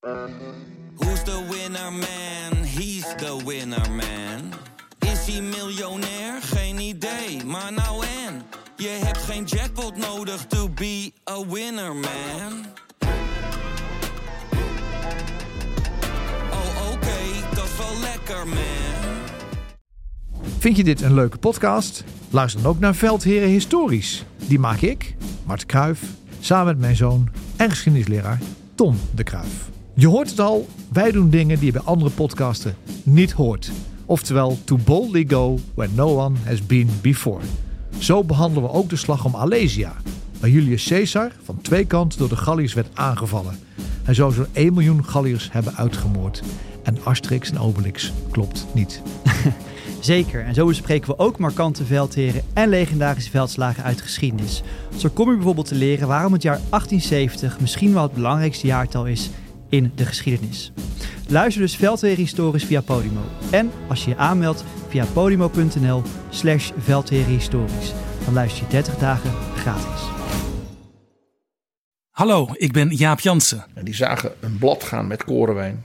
Who's the winner man? He's the winner man. Is hij miljonair? Geen idee, maar nou en. Je hebt geen jackpot nodig to be a winner man. Oh oké, dat is wel lekker man. Vind je dit een leuke podcast? Luister dan ook naar Veldheren Historisch. Die maak ik, Mart Kruif, samen met mijn zoon en geschiedenisleraar Tom de Kruif. Je hoort het al, wij doen dingen die je bij andere podcasten niet hoort. Oftewel, to boldly go where no one has been before. Zo behandelen we ook de slag om Alesia, waar Julius Caesar van twee kanten door de Galliërs werd aangevallen. Hij zou zo'n 1 miljoen Galliërs hebben uitgemoord. En Asterix en Obelix klopt niet. Zeker, en zo bespreken we ook markante veldheren en legendarische veldslagen uit de geschiedenis. Zo kom je bijvoorbeeld te leren waarom het jaar 1870 misschien wel het belangrijkste jaartal is in de geschiedenis. Luister dus Veldheren Historisch via Podimo. En als je je aanmeldt via podimo.nl slash Historisch, dan luister je 30 dagen gratis. Hallo, ik ben Jaap Jansen En die zagen een blad gaan met korenwijn.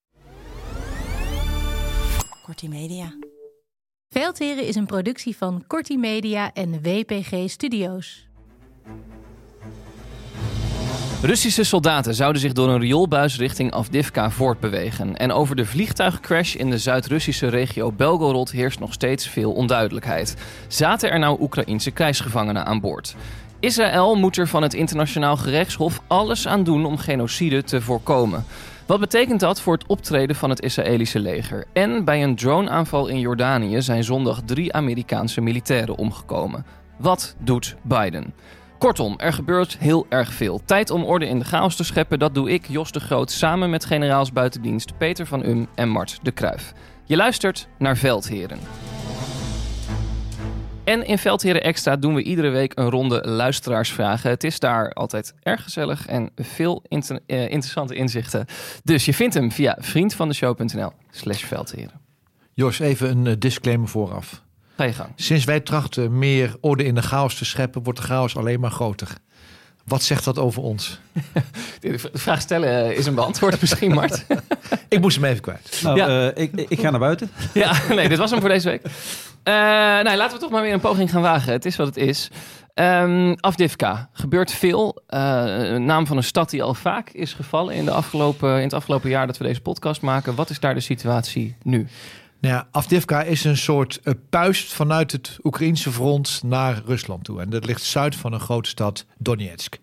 Kortie Media. Veldheren is een productie van Corti Media en WPG Studios. Russische soldaten zouden zich door een rioolbuis richting Avdivka voortbewegen. En over de vliegtuigcrash in de Zuid-Russische regio Belgorod heerst nog steeds veel onduidelijkheid. Zaten er nou Oekraïnse krijgsgevangenen aan boord? Israël moet er van het internationaal gerechtshof alles aan doen om genocide te voorkomen. Wat betekent dat voor het optreden van het Israëlische leger? En bij een droneaanval in Jordanië zijn zondag drie Amerikaanse militairen omgekomen. Wat doet Biden? Kortom, er gebeurt heel erg veel. Tijd om orde in de chaos te scheppen, dat doe ik, Jos de Groot, samen met generaals buitendienst Peter van Um en Mart de Kruif. Je luistert naar Veldheren. En in Veldheren Extra doen we iedere week een ronde luisteraarsvragen. Het is daar altijd erg gezellig en veel inter- eh, interessante inzichten. Dus je vindt hem via vriendvandeshow.nl slash Veldheren. Jos, even een eh, disclaimer vooraf. Ga je gang. Sinds wij trachten meer orde in de chaos te scheppen, wordt de chaos alleen maar groter. Wat zegt dat over ons? De vraag stellen eh, is een beantwoord misschien, Mart. Ik moest hem even kwijt. Nou, Ja. eh, ik, ik ga naar buiten. Ja, nee, dit was hem voor deze week. Eh, nou, laten we toch maar weer een poging gaan wagen. Het is wat het is. Ehm Afdivka. Gebeurt veel. Een naam van een stad die al vaak is gevallen in, de afgelopen, in het afgelopen jaar dat we deze podcast maken. Wat is daar de situatie nu? Nou ja, Avdivka is een soort eh, puist vanuit het Oekraïnse front naar Rusland toe. En dat ligt zuid van een grote stad, Donetsk.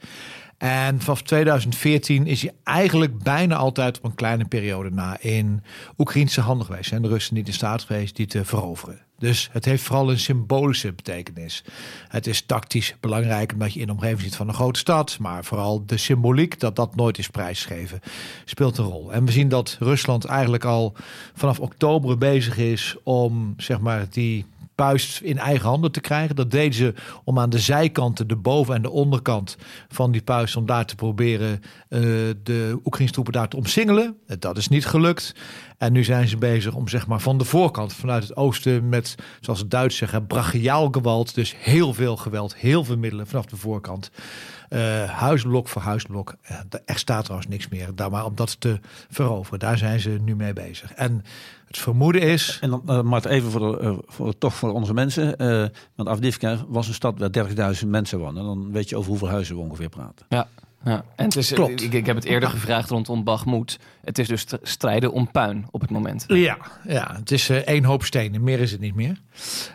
En vanaf 2014 is hij eigenlijk bijna altijd op een kleine periode na in Oekraïnse handen geweest. En de Russen niet in staat geweest die te veroveren. Dus het heeft vooral een symbolische betekenis. Het is tactisch belangrijk omdat je in de omgeving zit van een grote stad. Maar vooral de symboliek dat dat nooit is prijsgegeven speelt een rol. En we zien dat Rusland eigenlijk al vanaf oktober bezig is om zeg maar die puist in eigen handen te krijgen. Dat deden ze om aan de zijkanten, de boven- en de onderkant van die puist, om daar te proberen eh, de Oekraïnse troepen daar te omsingelen. Dat is niet gelukt. En nu zijn ze bezig om zeg maar van de voorkant, vanuit het oosten, met, zoals het Duits zeggen, brachiaal geweld. Dus heel veel geweld, heel veel middelen vanaf de voorkant. Eh, huisblok voor huisblok. Eh, er staat trouwens niks meer. Daar maar om dat te veroveren. Daar zijn ze nu mee bezig. En het vermoeden is. En dan, eh Mart, even voor, de, eh, voor, toch voor onze mensen. eh, want Avdivka was een stad waar 30.000 mensen wonen. Dan weet je over hoeveel huizen we ongeveer praten. Ja. Ja, en het is, Klopt. Ik, ik heb het eerder gevraagd rondom Bagmoed. Het is dus st- strijden om puin op het moment. Ja, ja het is eh, één hoop stenen. Meer is het niet meer.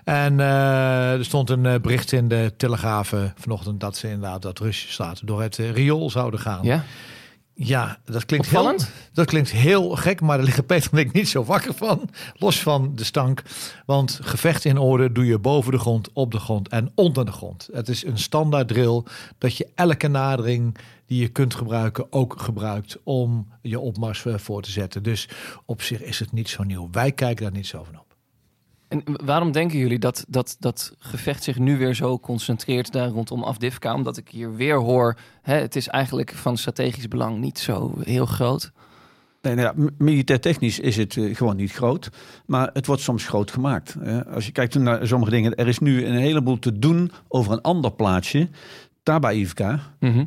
En eh, er stond een eh, bericht in de Telegraaf vanochtend dat ze inderdaad dat Russische staten door het riool zouden gaan. Ja? Ja, dat klinkt, heel, dat klinkt heel gek, maar daar liggen Peter en ik niet zo wakker van. Los van de stank. Want gevecht in orde doe je boven de grond, op de grond en onder de grond. Het is een standaard drill dat je elke nadering die je kunt gebruiken ook gebruikt om je opmars eh, voor te zetten. Dus op zich is het niet zo nieuw. Wij kijken daar niet zo van op. En waarom denken jullie dat, dat dat gevecht zich nu weer zo concentreert daar rondom Afdivka? Omdat ik hier weer hoor, hè, het is eigenlijk van strategisch belang niet zo heel groot. Nee, nou ja, militair technisch is het eh, gewoon niet groot. Maar het wordt soms groot gemaakt. als je kijkt naar sommige dingen. Er is nu een heleboel te doen over een ander plaatsje. Tabaivka. Mhm.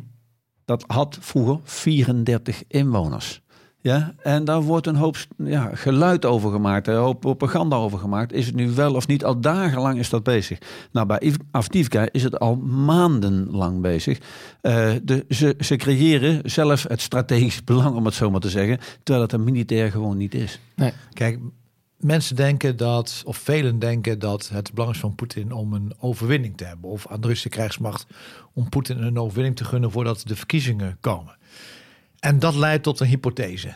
Dat had vroeger 34 inwoners. Ja, en daar wordt een hoop ja, geluid over gemaakt, een hoop propaganda over gemaakt. Is het nu wel of niet? Al dagenlang is dat bezig. Nou, bij Iv- Avdivka is het al maandenlang bezig. Eh, de, ze, ze creëren zelf het strategisch belang, om het zo maar te zeggen. Terwijl het een militair gewoon niet is. Kijk, mensen denken dat, of velen denken dat het belang is van Poetin om een overwinning te hebben. Of aan de Russische krijgsmacht om Poetin een overwinning te gunnen voordat de verkiezingen komen. En dat leidt tot een hypothese.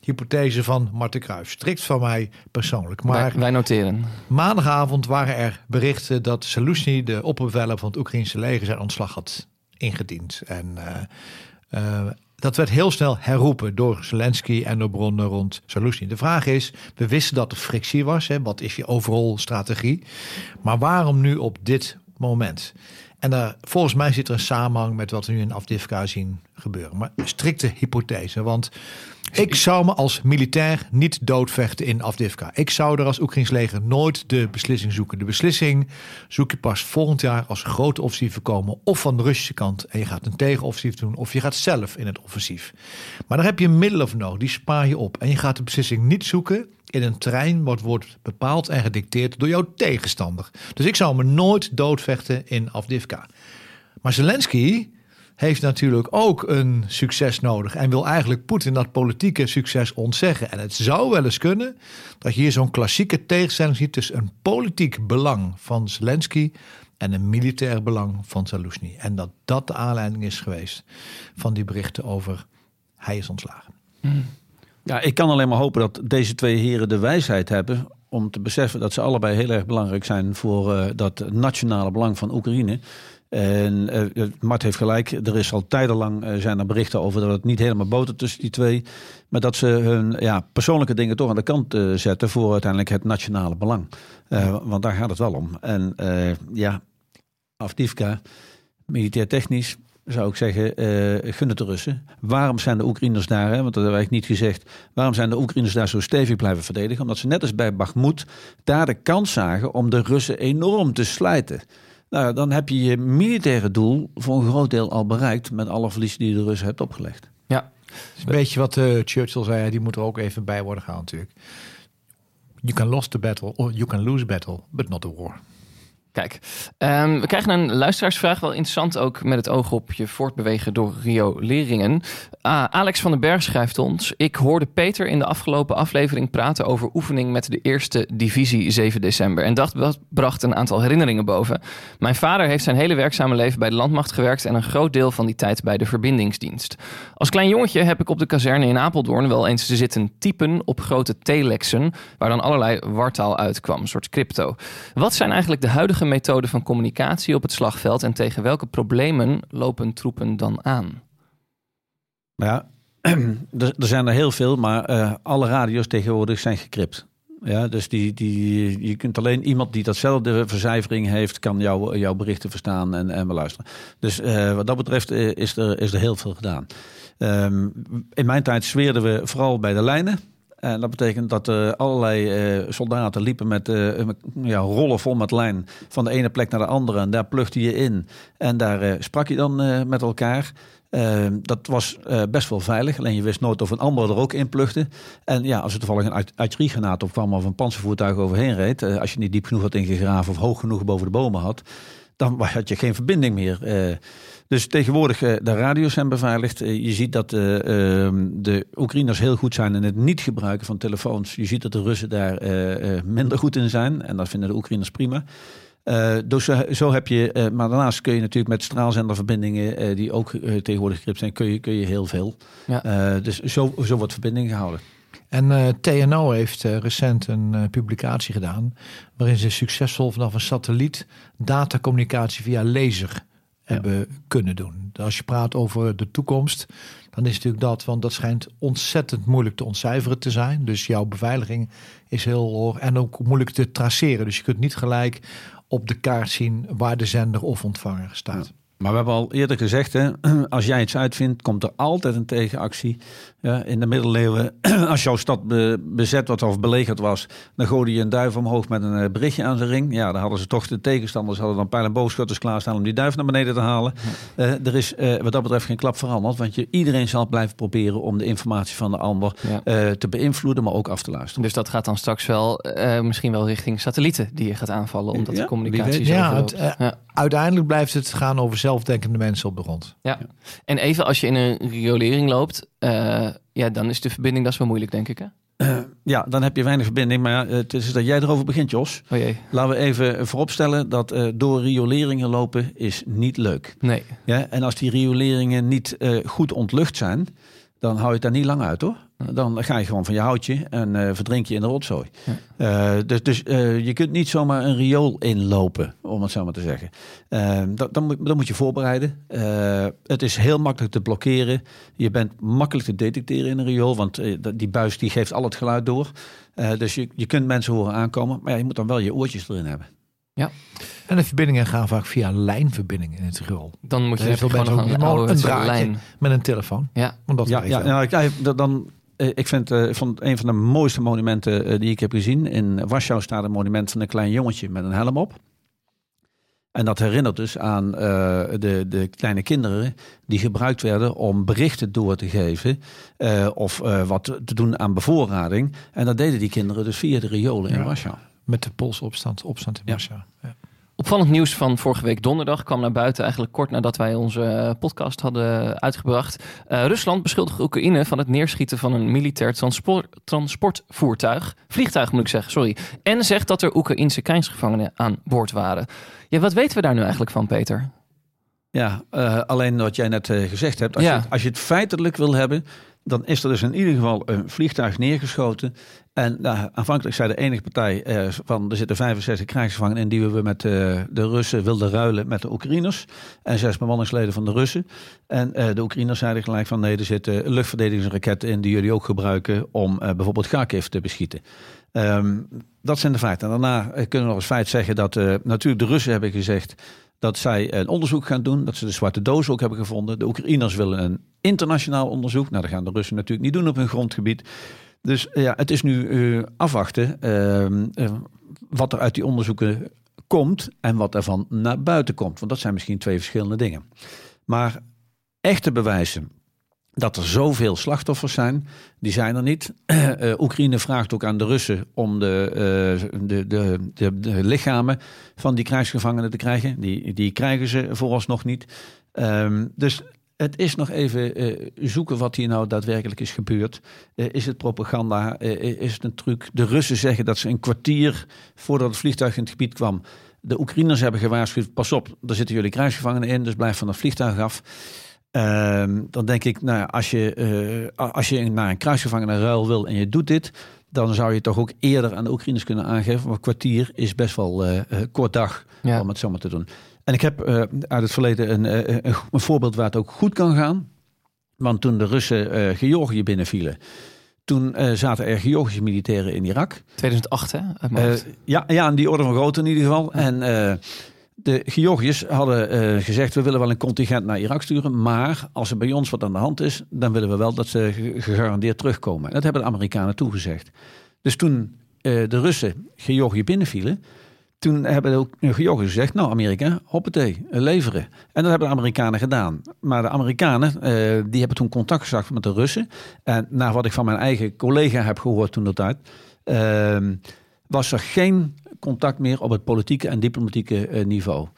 Hypothese van Marten Kruijf. Strikt van mij persoonlijk. Maar wij, wij noteren. maandagavond waren er berichten dat Saluzhny, de opperbevelhebber van het Oekraïnse leger, zijn ontslag had ingediend. En eh, eh, dat werd heel snel herroepen door Zelensky en door bronnen rond Saluzhny. De vraag is, we wisten dat er frictie was. Hè, wat is je overal strategie? Maar waarom nu op dit moment? En daar, volgens mij zit er een samenhang met wat we nu in Afdivka zien gebeuren. Maar strikte hypothese, want ik zou me als militair niet doodvechten in Afdivka. Ik zou er als Oekraïns leger nooit de beslissing zoeken. De beslissing zoek je pas volgend jaar als grote offensieven komen. Of van de Russische kant en je gaat een tegenoffensief doen. Of je gaat zelf in het offensief. Maar daar heb je middelen voor nodig. Die spaar je op. En je gaat de beslissing niet zoeken in een terrein wat wordt bepaald en gedicteerd door jouw tegenstander. Dus ik zou me nooit doodvechten in Afdivka. Maar Zelensky heeft natuurlijk ook een succes nodig en wil eigenlijk Poetin dat politieke succes ontzeggen. En het zou wel eens kunnen dat je hier zo'n klassieke tegenstelling ziet tussen een politiek belang van Zelensky en een militair belang van Saluzhny. En dat dat de aanleiding is geweest van die berichten over hij is ontslagen. Ja, ik kan alleen maar hopen dat deze twee heren de wijsheid hebben om te beseffen dat ze allebei heel erg belangrijk zijn voor eh, dat nationale belang van Oekraïne. En eh, Mart heeft gelijk, er is al tijdenlang eh, zijn er berichten over dat het niet helemaal botert tussen die twee. Maar dat ze hun ja, persoonlijke dingen toch aan de kant eh, zetten voor uiteindelijk het nationale belang. Eh, want daar gaat het wel om. En eh, ja, Afdivka, militair technisch, zou ik zeggen, eh gun het de Russen. Waarom zijn de Oekraïners daar, hè, want dat hebben wij niet gezegd, waarom zijn de Oekraïners daar zo stevig blijven verdedigen? Omdat ze net als bij Bakhmut daar de kans zagen om de Russen enorm te slijten. Nou, dan heb je je militaire doel voor een groot deel al bereikt met alle verliezen die je de Russen hebt opgelegd. Ja, Dat is een beetje wat eh, Churchill zei, die moet er ook even bij worden gehaald natuurlijk. You can lose the battle, or you can lose battle, but not the war. Kijk, ehm, we krijgen een luisteraarsvraag, wel interessant ook met het oog op je voortbewegen door Rio Leringen. Ah, Alex van den Berg schrijft ons: Ik hoorde Peter in de afgelopen aflevering praten over oefening met de eerste divisie 7 december. En dat dat bracht een aantal herinneringen boven. Mijn vader heeft zijn hele werkzame leven bij de landmacht gewerkt en een groot deel van die tijd bij de verbindingsdienst. Als klein jongetje heb ik op de kazerne in Apeldoorn wel eens zitten typen op grote telexen, waar dan allerlei wartaal uitkwam, een soort crypto. Wat zijn eigenlijk de huidige methoden van communicatie op het slagveld en tegen welke problemen lopen troepen dan aan? Maar ja, er, zijn er heel veel, maar eh, alle radio's tegenwoordig zijn gekript. Ja, dus die, die, je kunt alleen iemand die datzelfde vercijfering heeft, kan jou, jouw berichten verstaan en, en beluisteren. Dus eh, wat dat betreft eh, is, er, is er heel veel gedaan. Ehm, in mijn tijd zweerden we vooral bij de lijnen. En dat betekent dat er allerlei eh, soldaten liepen met, eh, ja, rollen vol met lijn van de ene plek naar de andere. En daar plugde je in. En daar eh, sprak je dan eh, met elkaar. Dat was best wel veilig. Alleen je wist nooit of een ander er ook in plugde. En ja, als er toevallig een artilleriegranaat opkwam of een panzervoertuig overheen reed. Als je niet diep genoeg had ingegraven of hoog genoeg boven de bomen had. Dan had je geen verbinding meer. Dus tegenwoordig de radio's zijn beveiligd. je ziet dat ehm, de Oekraïners heel goed zijn in het niet gebruiken van telefoons. Je ziet dat de Russen daar minder goed in zijn. En dat vinden de Oekraïners prima. Uh, dus zo, zo heb je, uh, maar daarnaast kun je natuurlijk met straalzenderverbindingen uh, die ook tegenwoordig gekript zijn, kun je, kun je heel veel. Ja. dus zo, zo wordt verbinding gehouden. En TNO heeft recent een publicatie gedaan waarin ze succesvol vanaf een satelliet datacommunicatie via laser hebben kunnen doen. Als je praat over de toekomst, dan is natuurlijk dat, want dat schijnt ontzettend moeilijk te ontcijferen te zijn. Dus jouw beveiliging is heel hoog en ook moeilijk te traceren. Dus je kunt niet gelijk op de kaart zien waar de zender of ontvanger staat. Maar we hebben al eerder gezegd, hè, als jij iets uitvindt, komt er altijd een tegenactie. Ja, in de middeleeuwen, als jouw stad bezet was of belegerd was, dan gooide je een duif omhoog met een eh, berichtje aan zijn ring. Ja, dan hadden ze toch de tegenstanders hadden dan pijl- en boogschutters klaarstaan om die duif naar beneden te halen. Uh, er is uh, wat dat betreft geen klap veranderd, want je, iedereen zal blijven proberen om de informatie van de ander ja. te beïnvloeden, maar ook af te luisteren. Dus dat gaat dan straks wel misschien wel richting satellieten die je gaat aanvallen, omdat ja, de communicatie zo ja, het, ja, Uiteindelijk blijft het gaan over zelfdenkende mensen op de grond. Ja, en even als je in een riolering loopt, uh, ja, dan is de verbinding dat is wel moeilijk, denk ik. Hè? Uh, ja, dan heb je weinig verbinding. Maar het is dat jij erover begint, Jos. Oh jee. Laten we even vooropstellen dat uh, door rioleringen lopen is niet leuk. Nee. Ja, en als die rioleringen niet goed ontlucht zijn, dan hou je het daar niet lang uit hoor. Dan ga je gewoon van je houtje en uh, verdrink je in de rotzooi. Ja. Uh, dus dus uh, je kunt niet zomaar een riool inlopen, om het zo maar te zeggen. Dat, dan, moet, dan moet je voorbereiden. het is heel makkelijk te blokkeren. Je bent makkelijk te detecteren in een riool, want die buis die geeft al het geluid door. dus je, je kunt mensen horen aankomen, maar ja, je moet dan wel je oortjes erin hebben. Ja. En de verbindingen gaan vaak via lijnverbindingen in het riool. Dan moet je gewoon een, een, een draadje lijn. met een telefoon. Ja, dat ja, ja, dan eh, ik vind uh, vond een van de mooiste monumenten uh, die ik heb gezien. In Warschau staat een monument van een klein jongetje met een helm op. En dat herinnert dus aan uh, de, de kleine kinderen die gebruikt werden om berichten door te geven of wat te doen aan bevoorrading. En dat deden die kinderen dus via de riolen in Warschau. Met de Poolse opstand, opstand in Warschau. Ja. Opvallend nieuws van vorige week donderdag kwam naar buiten eigenlijk kort nadat wij onze eh, podcast hadden uitgebracht. Uh, Rusland beschuldigt Oekraïne van het neerschieten van een militair transport, transportvoertuig, vliegtuig moet ik zeggen, sorry. En zegt dat er Oekraïnse krijgsgevangenen aan boord waren. Ja, wat weten we daar nu eigenlijk van, Peter? Ja, uh, alleen wat jij net gezegd hebt. Als, ja. je, als je het feitelijk wil hebben, dan is er dus in ieder geval een vliegtuig neergeschoten. En nou, aanvankelijk zei de enige partij eh, van er zitten 65 krijgsgevangenen in die we met uh, de Russen wilden ruilen met de Oekraïners. En zes bemanningsleden van de Russen. En uh, de Oekraïners zeiden gelijk van nee, er zitten luchtverdedigingsraketten in die jullie ook gebruiken om bijvoorbeeld Kharkiv te beschieten. Um, dat zijn de feiten. En daarna kunnen we nog als feit zeggen dat natuurlijk de Russen hebben gezegd dat zij een onderzoek gaan doen. Dat ze de zwarte doos ook hebben gevonden. De Oekraïners willen een internationaal onderzoek. Nou, dat gaan de Russen natuurlijk niet doen op hun grondgebied. Dus ja, het is nu uh, afwachten uh, wat er uit die onderzoeken komt en wat ervan naar buiten komt. Want dat zijn misschien twee verschillende dingen. Maar echte bewijzen dat er zoveel slachtoffers zijn, die zijn er niet. Uh, Oekraïne vraagt ook aan de Russen om de, uh, de, de, de, de, lichamen van die krijgsgevangenen te krijgen. Die, die krijgen ze vooralsnog niet. Um, dus het is nog even uh, zoeken wat hier nou daadwerkelijk is gebeurd. Is het propaganda? Is het een truc? De Russen zeggen dat ze een kwartier voordat het vliegtuig in het gebied kwam. De Oekraïners hebben gewaarschuwd: pas op, daar zitten jullie krijgsgevangenen in, dus blijf van het vliegtuig af. Ehm, dan denk ik, nou, als je, als je naar een kruisgevangene ruil wil en je doet dit, dan zou je toch ook eerder aan de Oekraïners kunnen aangeven. Een kwartier is best wel kort dag om het zomaar te doen. En ik heb uh, uit het verleden een, uh, een, voorbeeld waar het ook goed kan gaan. Want toen de Russen uh, Georgië binnenvielen, toen zaten er Georgische militairen in Irak. 2008 hè? ja, ja, in die orde van grootte in ieder geval. En de Georgiërs hadden gezegd, we willen wel een contingent naar Irak sturen. Maar als er bij ons wat aan de hand is, dan willen we wel dat ze gegarandeerd terugkomen. Dat hebben de Amerikanen toegezegd. Dus toen de Russen Georgië binnenvielen toen hebben de Georgiërs gezegd, nou Amerika, hoppatee, leveren. En dat hebben de Amerikanen gedaan. Maar de Amerikanen, die hebben toen contact gezegd met de Russen. En naar wat ik van mijn eigen collega heb gehoord toen dat uit, uh, was er geen contact meer op het politieke en diplomatieke uh, niveau.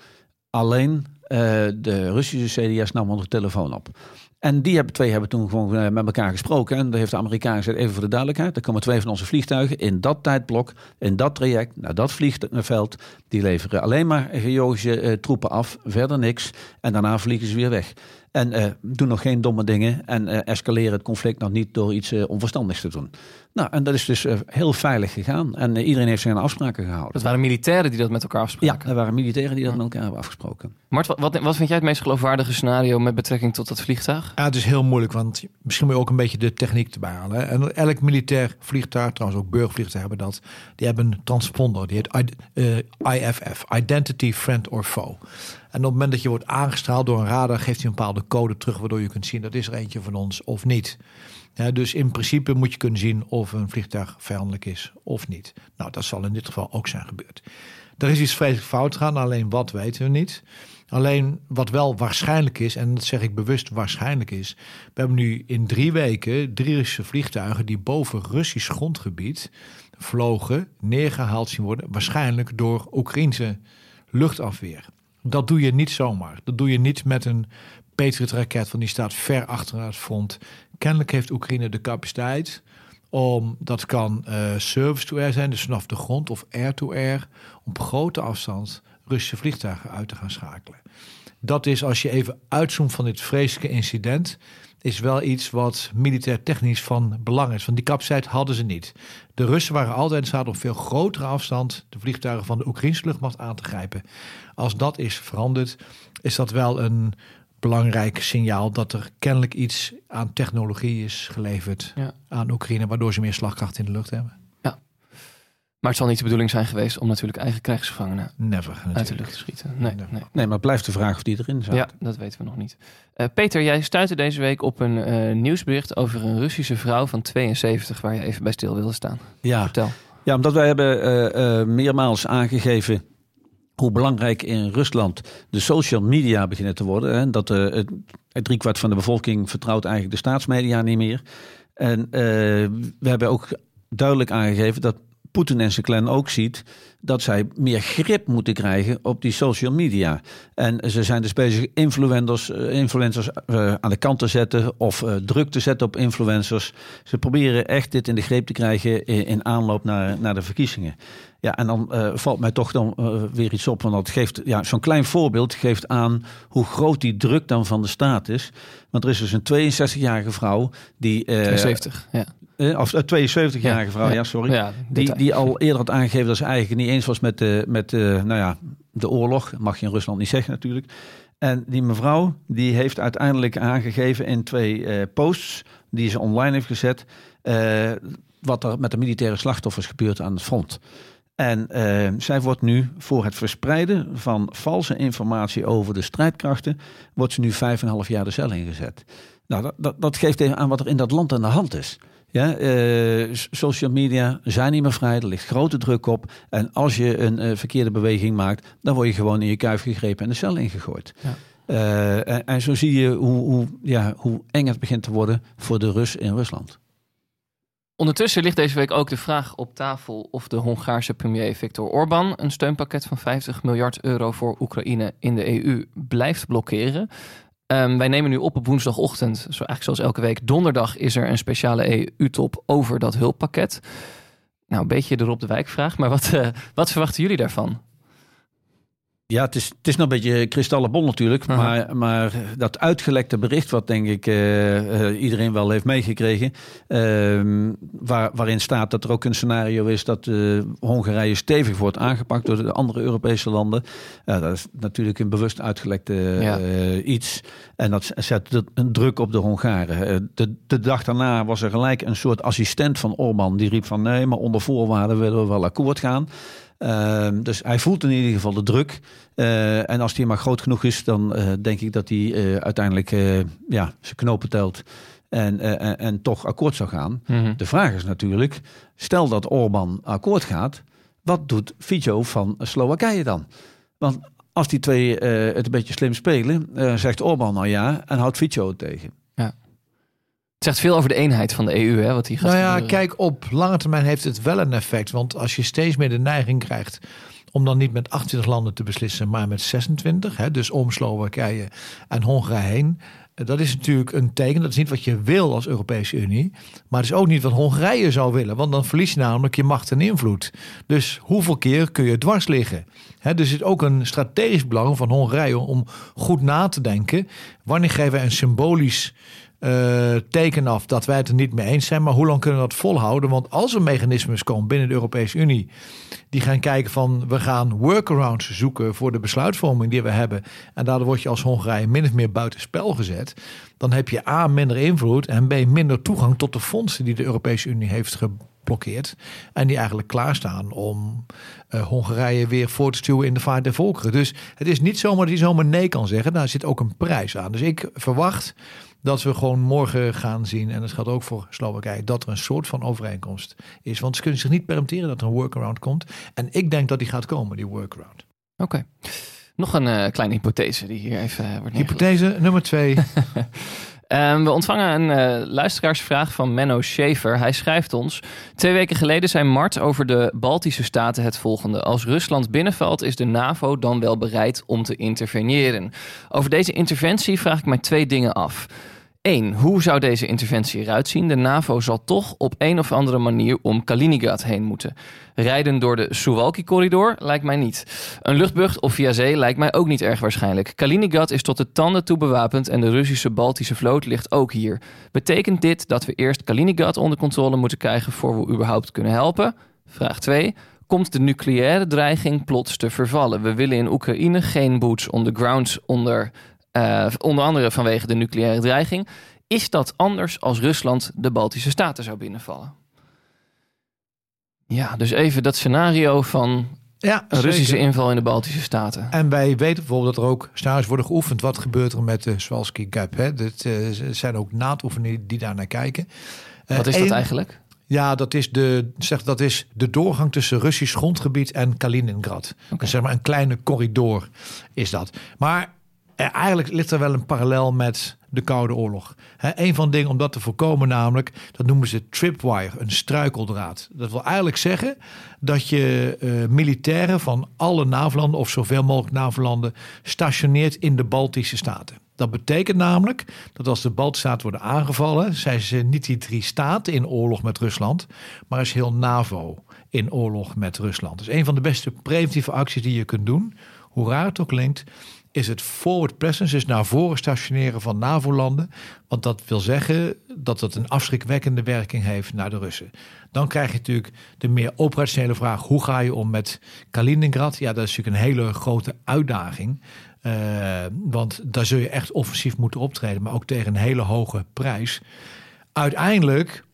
Alleen uh, de Russische CDS nam de telefoon op. En die hebben, twee hebben toen gewoon eh, met elkaar gesproken. En daar heeft de Amerikaan gezegd, even voor de duidelijkheid. Er komen twee van onze vliegtuigen in dat tijdblok, in dat traject, naar dat vliegveld. Die leveren alleen maar geologische eh, troepen af, verder niks. En daarna vliegen ze weer weg. En uh, doen nog geen domme dingen en uh, escaleren het conflict nog niet door iets uh, onverstandigs te doen. Nou, en dat is dus heel veilig gegaan. En iedereen heeft zich aan afspraken gehouden. Dat waren militairen die dat met elkaar afspraken? Ja, er waren militairen die dat met elkaar hebben afgesproken. Mart, wat, wat, wat vind jij het meest geloofwaardige scenario met betrekking tot dat vliegtuig? Ja, het is heel moeilijk, want misschien moet je ook een beetje de techniek erbij halen. En elk militair vliegtuig, trouwens ook burgervliegtuigen hebben dat, die hebben een transponder, die heet IFF, Identity Friend or Foe. Op het moment dat je wordt aangestraald door een radar, geeft hij een bepaalde code terug, waardoor je kunt zien dat is er eentje van ons of niet. Dus in principe moet je kunnen zien of een vliegtuig vijandelijk is of niet. Nou, dat zal in dit geval ook zijn gebeurd. Er is iets vreselijk fout gegaan, alleen wat weten we niet. Alleen wat wel waarschijnlijk is, en dat zeg ik bewust waarschijnlijk is. We hebben nu in drie weken drie Russische vliegtuigen die boven Russisch grondgebied vlogen, neergehaald zien worden. Waarschijnlijk door Oekraïnse luchtafweer. Dat doe je niet zomaar. Dat doe je niet met een Patriot-raket, van die staat ver achter het front. Kennelijk heeft Oekraïne de capaciteit om, dat kan uh, service-to-air zijn, dus vanaf de grond of air-to-air, op grote afstand Russische vliegtuigen uit te gaan schakelen. Dat is, als je even uitzoomt van dit vreselijke incident, is wel iets wat militair technisch van belang is. Want die capaciteit hadden ze niet. De Russen waren altijd in staat op veel grotere afstand de vliegtuigen van de Oekraïnse luchtmacht aan te grijpen. Als dat is veranderd, is dat wel een belangrijk signaal dat er kennelijk iets aan technologie is geleverd aan Oekraïne, waardoor ze meer slagkracht in de lucht hebben. Maar het zal niet de bedoeling zijn geweest om natuurlijk eigen krijgsgevangenen Never, uit de lucht te schieten. Nee, nee. nee, maar blijft de vraag of die erin zaten. Ja, dat weten we nog niet. Uh, Peter, jij stuitte deze week op een uh, nieuwsbericht over een Russische vrouw van 72 waar je even bij stil wilde staan. Ja, Vertel. Ja, omdat wij hebben uh, meermaals aangegeven hoe belangrijk in Rusland de social media beginnen te worden. Hè? Dat uh, driekwart van de bevolking vertrouwt eigenlijk de staatsmedia niet meer. En uh, we hebben ook duidelijk aangegeven dat Poetin en zijn clan ook ziet dat zij meer grip moeten krijgen op die social media. En ze zijn dus bezig influencers, influencers uh, aan de kant te zetten of uh, druk te zetten op influencers. Ze proberen echt dit in de greep te krijgen in, aanloop naar, naar de verkiezingen. Ja, en dan uh, valt mij toch dan weer iets op. Want dat geeft, ja, zo'n klein voorbeeld geeft aan hoe groot die druk dan van de staat is. Want er is dus een 62-jarige vrouw die. 72, ja. Uh, of 72-jarige ja, vrouw, ja, sorry. Ja, die, die al eerder had aangegeven dat ze eigenlijk niet eens was met, de, met de, nou ja, de oorlog. Mag je in Rusland niet zeggen natuurlijk. En die mevrouw die heeft uiteindelijk aangegeven in twee uh, posts die ze online heeft gezet. Wat er met de militaire slachtoffers gebeurt aan het front. En uh, zij wordt nu voor het verspreiden van valse informatie over de strijdkrachten, wordt ze nu vijf en een half jaar de cel ingezet. Nou, dat, dat, dat geeft even aan wat er in dat land aan de hand is. Ja, uh, social media zijn niet meer vrij, er ligt grote druk op. En als je een uh, verkeerde beweging maakt, dan word je gewoon in je kuif gegrepen en de cel ingegooid. Ja. Uh, en, en, zo zie je hoe, hoe, ja, hoe eng het begint te worden voor de Rus in Rusland. Ondertussen ligt deze week ook de vraag op tafel of de Hongaarse premier Viktor Orbán een steunpakket van 50 miljard euro voor Oekraïne in de EU blijft blokkeren. Um, wij nemen nu op op woensdagochtend, zo eigenlijk zoals elke week. Donderdag is er een speciale EU-top over dat hulppakket. Nou, een beetje de Rob de Wijk vraag, maar wat, uh, wat verwachten jullie daarvan? Ja, het is, het is nog een beetje kristallenbol natuurlijk. Uh -huh. maar, maar dat uitgelekte bericht, wat denk ik uh, uh, iedereen wel heeft meegekregen. Uh, waar, waarin staat dat er ook een scenario is dat Hongarije stevig wordt aangepakt door de andere Europese landen. dat is natuurlijk een bewust uitgelekte ja. iets. En dat zet een druk op de Hongaren. De, de dag daarna was er gelijk een soort assistent van Orbán. Die riep van nee, maar onder voorwaarden willen we wel akkoord gaan. Uh, dus hij voelt in ieder geval de druk. Uh, en als die maar groot genoeg is, dan uh, denk ik dat hij uh, uiteindelijk ja, zijn knopen telt. En, en, en, toch akkoord zou gaan. Mm -hmm. De vraag is natuurlijk: stel dat Orbán akkoord gaat, wat doet Fico van Slowakije dan? Want als die twee het een beetje slim spelen, zegt Orbán nou ja en houdt Fico het tegen. Het zegt veel over de eenheid van de EU, hè, wat hier gaat Nou ja, kijk, op lange termijn heeft het wel een effect. Want als je steeds meer de neiging krijgt om dan niet met 28 landen te beslissen, maar met 26, hè, dus om Slowakije en Hongarije heen. Dat is natuurlijk een teken. Dat is niet wat je wil als Europese Unie. Maar het is ook niet wat Hongarije zou willen. Want dan verlies je namelijk je macht en invloed. Dus hoeveel keer kun je dwars liggen? He, dus het is ook een strategisch belang van Hongarije om goed na te denken. Wanneer geven we een symbolisch uh, teken af dat wij het er niet mee eens zijn. Maar hoe lang kunnen we dat volhouden? Want als er mechanismes komen binnen de Europese Unie die gaan kijken van we gaan workarounds zoeken voor de besluitvorming die we hebben. En daardoor word je als Hongarije min of meer buitenspel gezet. Dan heb je A minder invloed en B minder toegang tot de fondsen die de Europese Unie heeft geblokkeerd. En die eigenlijk klaarstaan om uh, Hongarije weer voor te stuwen in de vaart der volkeren. Dus het is niet zomaar dat hij zomaar nee kan zeggen. Daar zit ook een prijs aan. Dus ik verwacht dat we gewoon morgen gaan zien, en dat geldt ook voor Slowakije, dat er een soort van overeenkomst is. Want ze kunnen zich niet permitteren dat er een workaround komt. En ik denk dat die gaat komen, die workaround. Oké. Nog een uh, kleine hypothese die hier even uh, wordt Hypothese nummer twee. Um, we ontvangen een uh, luisteraarsvraag van Menno Schaefer. Hij schrijft ons: Twee weken geleden zei Mart over de Baltische staten het volgende: Als Rusland binnenvalt, is de NAVO dan wel bereid om te interveneren? Over deze interventie vraag ik mij twee dingen af. 1. Hoe zou deze interventie eruit zien? De NAVO zal toch op een of andere manier om Kaliningrad heen moeten. Rijden door de Suwalki-corridor lijkt mij niet. Een luchtbrug of via zee lijkt mij ook niet erg waarschijnlijk. Kaliningrad is tot de tanden toe bewapend en de Russische Baltische vloot ligt ook hier. Betekent dit dat we eerst Kaliningrad onder controle moeten krijgen voor we überhaupt kunnen helpen? Vraag 2 komt de nucleaire dreiging plots te vervallen. We willen in Oekraïne geen boots on the ground onder uh, onder andere vanwege de nucleaire dreiging. Is dat anders als Rusland de Baltische Staten zou binnenvallen? Ja, dus even dat scenario van ja, een Russische inval in de Baltische Staten. En wij weten bijvoorbeeld dat er ook scenario's worden geoefend. Wat gebeurt er met de Swalski Gap? Hè? Dat uh, zijn ook naadoefeningen die daar naar kijken. Uh, Wat is dat eigenlijk? Ja, dat is, de, zeg, dat is de doorgang tussen Russisch grondgebied en Kaliningrad. Okay. zeg maar een kleine corridor is dat. Maar eigenlijk ligt er wel een parallel met de Koude Oorlog. He, een van de dingen om dat te voorkomen, namelijk, dat noemen ze tripwire, een struikeldraad. Dat wil eigenlijk zeggen dat je uh, militairen van alle NAVO-landen of zoveel mogelijk NAVO-landen stationeert in de Baltische Staten. Dat betekent namelijk dat als de Baltische Staten worden aangevallen, zijn ze niet die drie staten in oorlog met Rusland, maar is heel NAVO in oorlog met Rusland. Dus een van de beste preventieve acties die je kunt doen, hoe raar het ook klinkt, is het forward presence, is naar voren stationeren van NAVO-landen. Want dat wil zeggen dat het een afschrikwekkende werking heeft naar de Russen. Dan krijg je natuurlijk de meer operationele vraag: hoe ga je om met Kaliningrad? Ja, dat is natuurlijk een hele grote uitdaging. Uh, want daar zul je echt offensief moeten optreden, maar ook tegen een hele hoge prijs. Uiteindelijk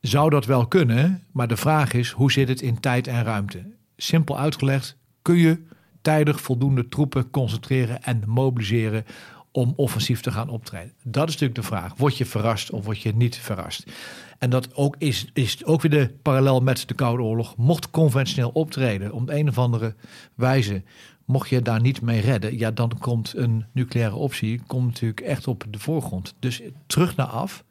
zou dat wel kunnen, maar de vraag is: hoe zit het in tijd en ruimte? Simpel uitgelegd, kun je tijdig voldoende troepen concentreren en mobiliseren om offensief te gaan optreden? Dat is natuurlijk de vraag. Word je verrast of word je niet verrast? En dat ook is, is ook weer de parallel met de Koude Oorlog. Mocht conventioneel optreden om de een of andere wijze, mocht je daar niet mee redden, ja, dan komt een nucleaire optie komt natuurlijk echt op de voorgrond. Dus terug naar af.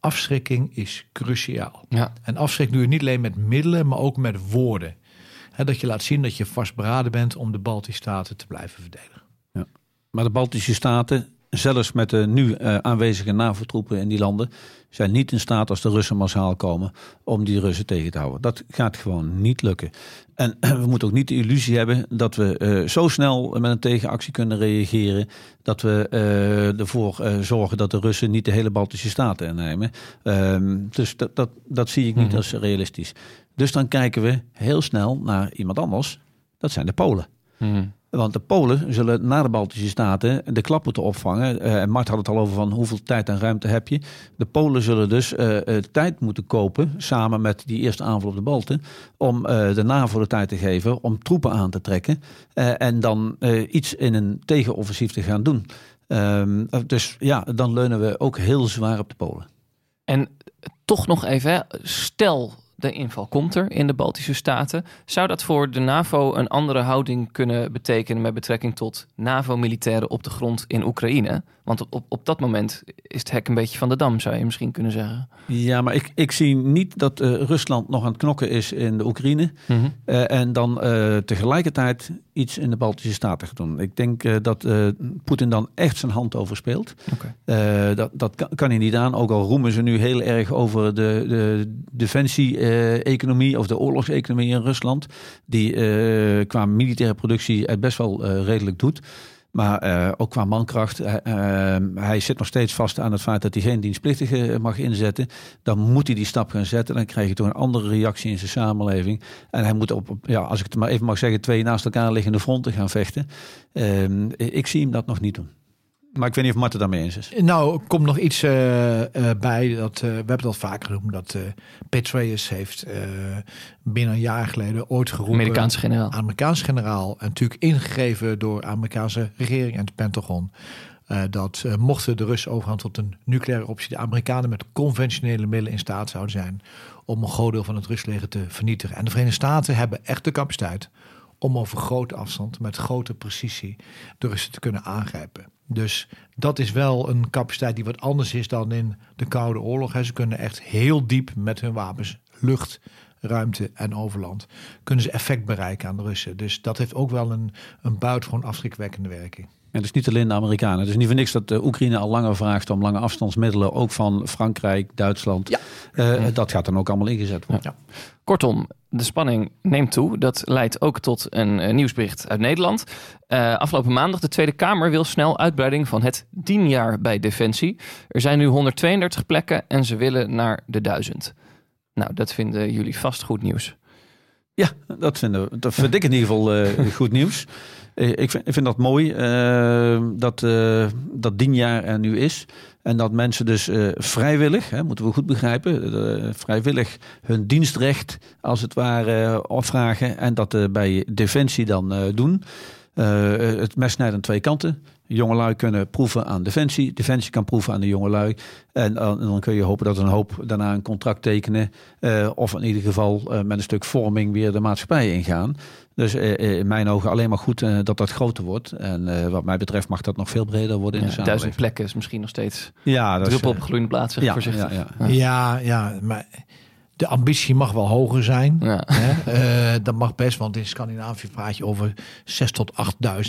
Afschrikking is cruciaal. Ja. En afschrik doe je niet alleen met middelen, maar ook met woorden dat je laat zien dat je vastberaden bent om de Baltische Staten te blijven verdedigen. Ja. Maar de Baltische Staten, zelfs met de nu uh, aanwezige NAVO-troepen in die landen, zijn niet in staat als de Russen massaal komen om die Russen tegen te houden. Dat gaat gewoon niet lukken. En we moeten ook niet de illusie hebben dat we uh, zo snel met een tegenactie kunnen reageren. Dat we uh, ervoor zorgen dat de Russen niet de hele Baltische Staten innemen. Ehm, dus dat, dat, dat zie ik niet mhm. als realistisch. Dus dan kijken we heel snel naar iemand anders. Dat zijn de Polen. Hmm. Want de Polen zullen na de Baltische Staten de klap moeten opvangen. Uh, en Mart had het al over van hoeveel tijd en ruimte heb je. De Polen zullen dus uh, tijd moeten kopen, samen met die eerste aanval op de Balten, om de NAVO de tijd te geven om troepen aan te trekken. en dan iets in een tegenoffensief te gaan doen. Ehm, dus ja, dan leunen we ook heel zwaar op de Polen. En toch nog even, stel de inval komt er in de Baltische Staten. Zou dat voor de NAVO een andere houding kunnen betekenen met betrekking tot NAVO-militairen op de grond in Oekraïne? Want op, op, op, dat moment is het hek een beetje van de dam, zou je misschien kunnen zeggen. Ja, maar ik, ik zie niet dat uh, Rusland nog aan het knokken is in de Oekraïne. Mm -hmm. uh, en dan uh, tegelijkertijd iets in de Baltische Staten gaat doen. Ik denk eh, dat eh, Poetin dan echt zijn hand overspeelt. Eh, dat dat kan, kan hij niet aan. Ook al roemen ze nu heel erg over de, de defensie-economie of de oorlogseconomie in Rusland. Die qua militaire productie het best wel redelijk doet. Maar uh, ook qua mankracht, uh, hij zit nog steeds vast aan het feit dat hij geen dienstplichtige mag inzetten. Dan moet hij die stap gaan zetten. Dan krijg je toch een andere reactie in zijn samenleving. En hij moet op, ja, als ik het maar even mag zeggen, twee naast elkaar liggende fronten gaan vechten. Uh, ik zie hem dat nog niet doen. Maar ik weet niet of Marten daarmee eens is. Nou, er komt nog iets uh, uh, bij. Dat, uh, we hebben het al vaker genoemd. Dat Petraeus heeft binnen een jaar geleden ooit geroepen. Amerikaanse generaal. Amerikaanse generaal. En natuurlijk ingegeven door de Amerikaanse regering en het Pentagon. dat mochten de Russen overgaan tot een nucleaire optie. De Amerikanen met conventionele middelen in staat zouden zijn. Om een groot deel van het Rustleger te vernietigen. En de Verenigde Staten hebben echt de capaciteit om over grote afstand met grote precisie de Russen te kunnen aangrijpen. Dus dat is wel een capaciteit die wat anders is dan in de Koude Oorlog. Ze kunnen echt heel diep met hun wapens, lucht, ruimte en overland, kunnen ze effect bereiken aan de Russen. Dus dat heeft ook wel een, een buitengewoon afschrikwekkende werking. En het is niet alleen de Amerikanen. Het is niet voor niks dat de eh, Oekraïne al langer vraagt om lange afstandsmiddelen, ook van Frankrijk, Duitsland. Ja. Uh, dat gaat dan ook allemaal ingezet worden. Ja. Kortom, de spanning neemt toe. Dat leidt ook tot een nieuwsbericht uit Nederland. Uh, afgelopen maandag, de Tweede Kamer wil snel uitbreiding van het dienjaar bij Defensie. Er zijn nu 132 plekken en ze willen naar de 1000. Nou, dat vinden jullie vast goed nieuws. Ja, dat, vinden, dat vind ik in ieder geval uh, goed nieuws. Ik vind, ik vind dat mooi dat dat dienjaar er nu is. En dat mensen dus uh, vrijwillig, hè, moeten we goed begrijpen, uh, vrijwillig hun dienstrecht als het ware opvragen. En dat uh, bij Defensie dan doen. het mes snijdt aan twee kanten. Jongelui kunnen proeven aan Defensie. Defensie kan proeven aan de jongelui. En, en dan kun je hopen dat een hoop daarna een contract tekenen. of in ieder geval met een stuk vorming weer de maatschappij ingaan. Dus in mijn ogen alleen maar goed dat dat groter wordt. En wat mij betreft mag dat nog veel breder worden in de samenleving. Duizend plekken is misschien nog steeds ja, dat druppel op gloeiende plaats, ja, voorzichtig. Ja, ja. ja, ja, maar de ambitie mag wel hoger zijn. Ja. Hè? Uh, dat mag best, want in Scandinavië praat je over 6 tot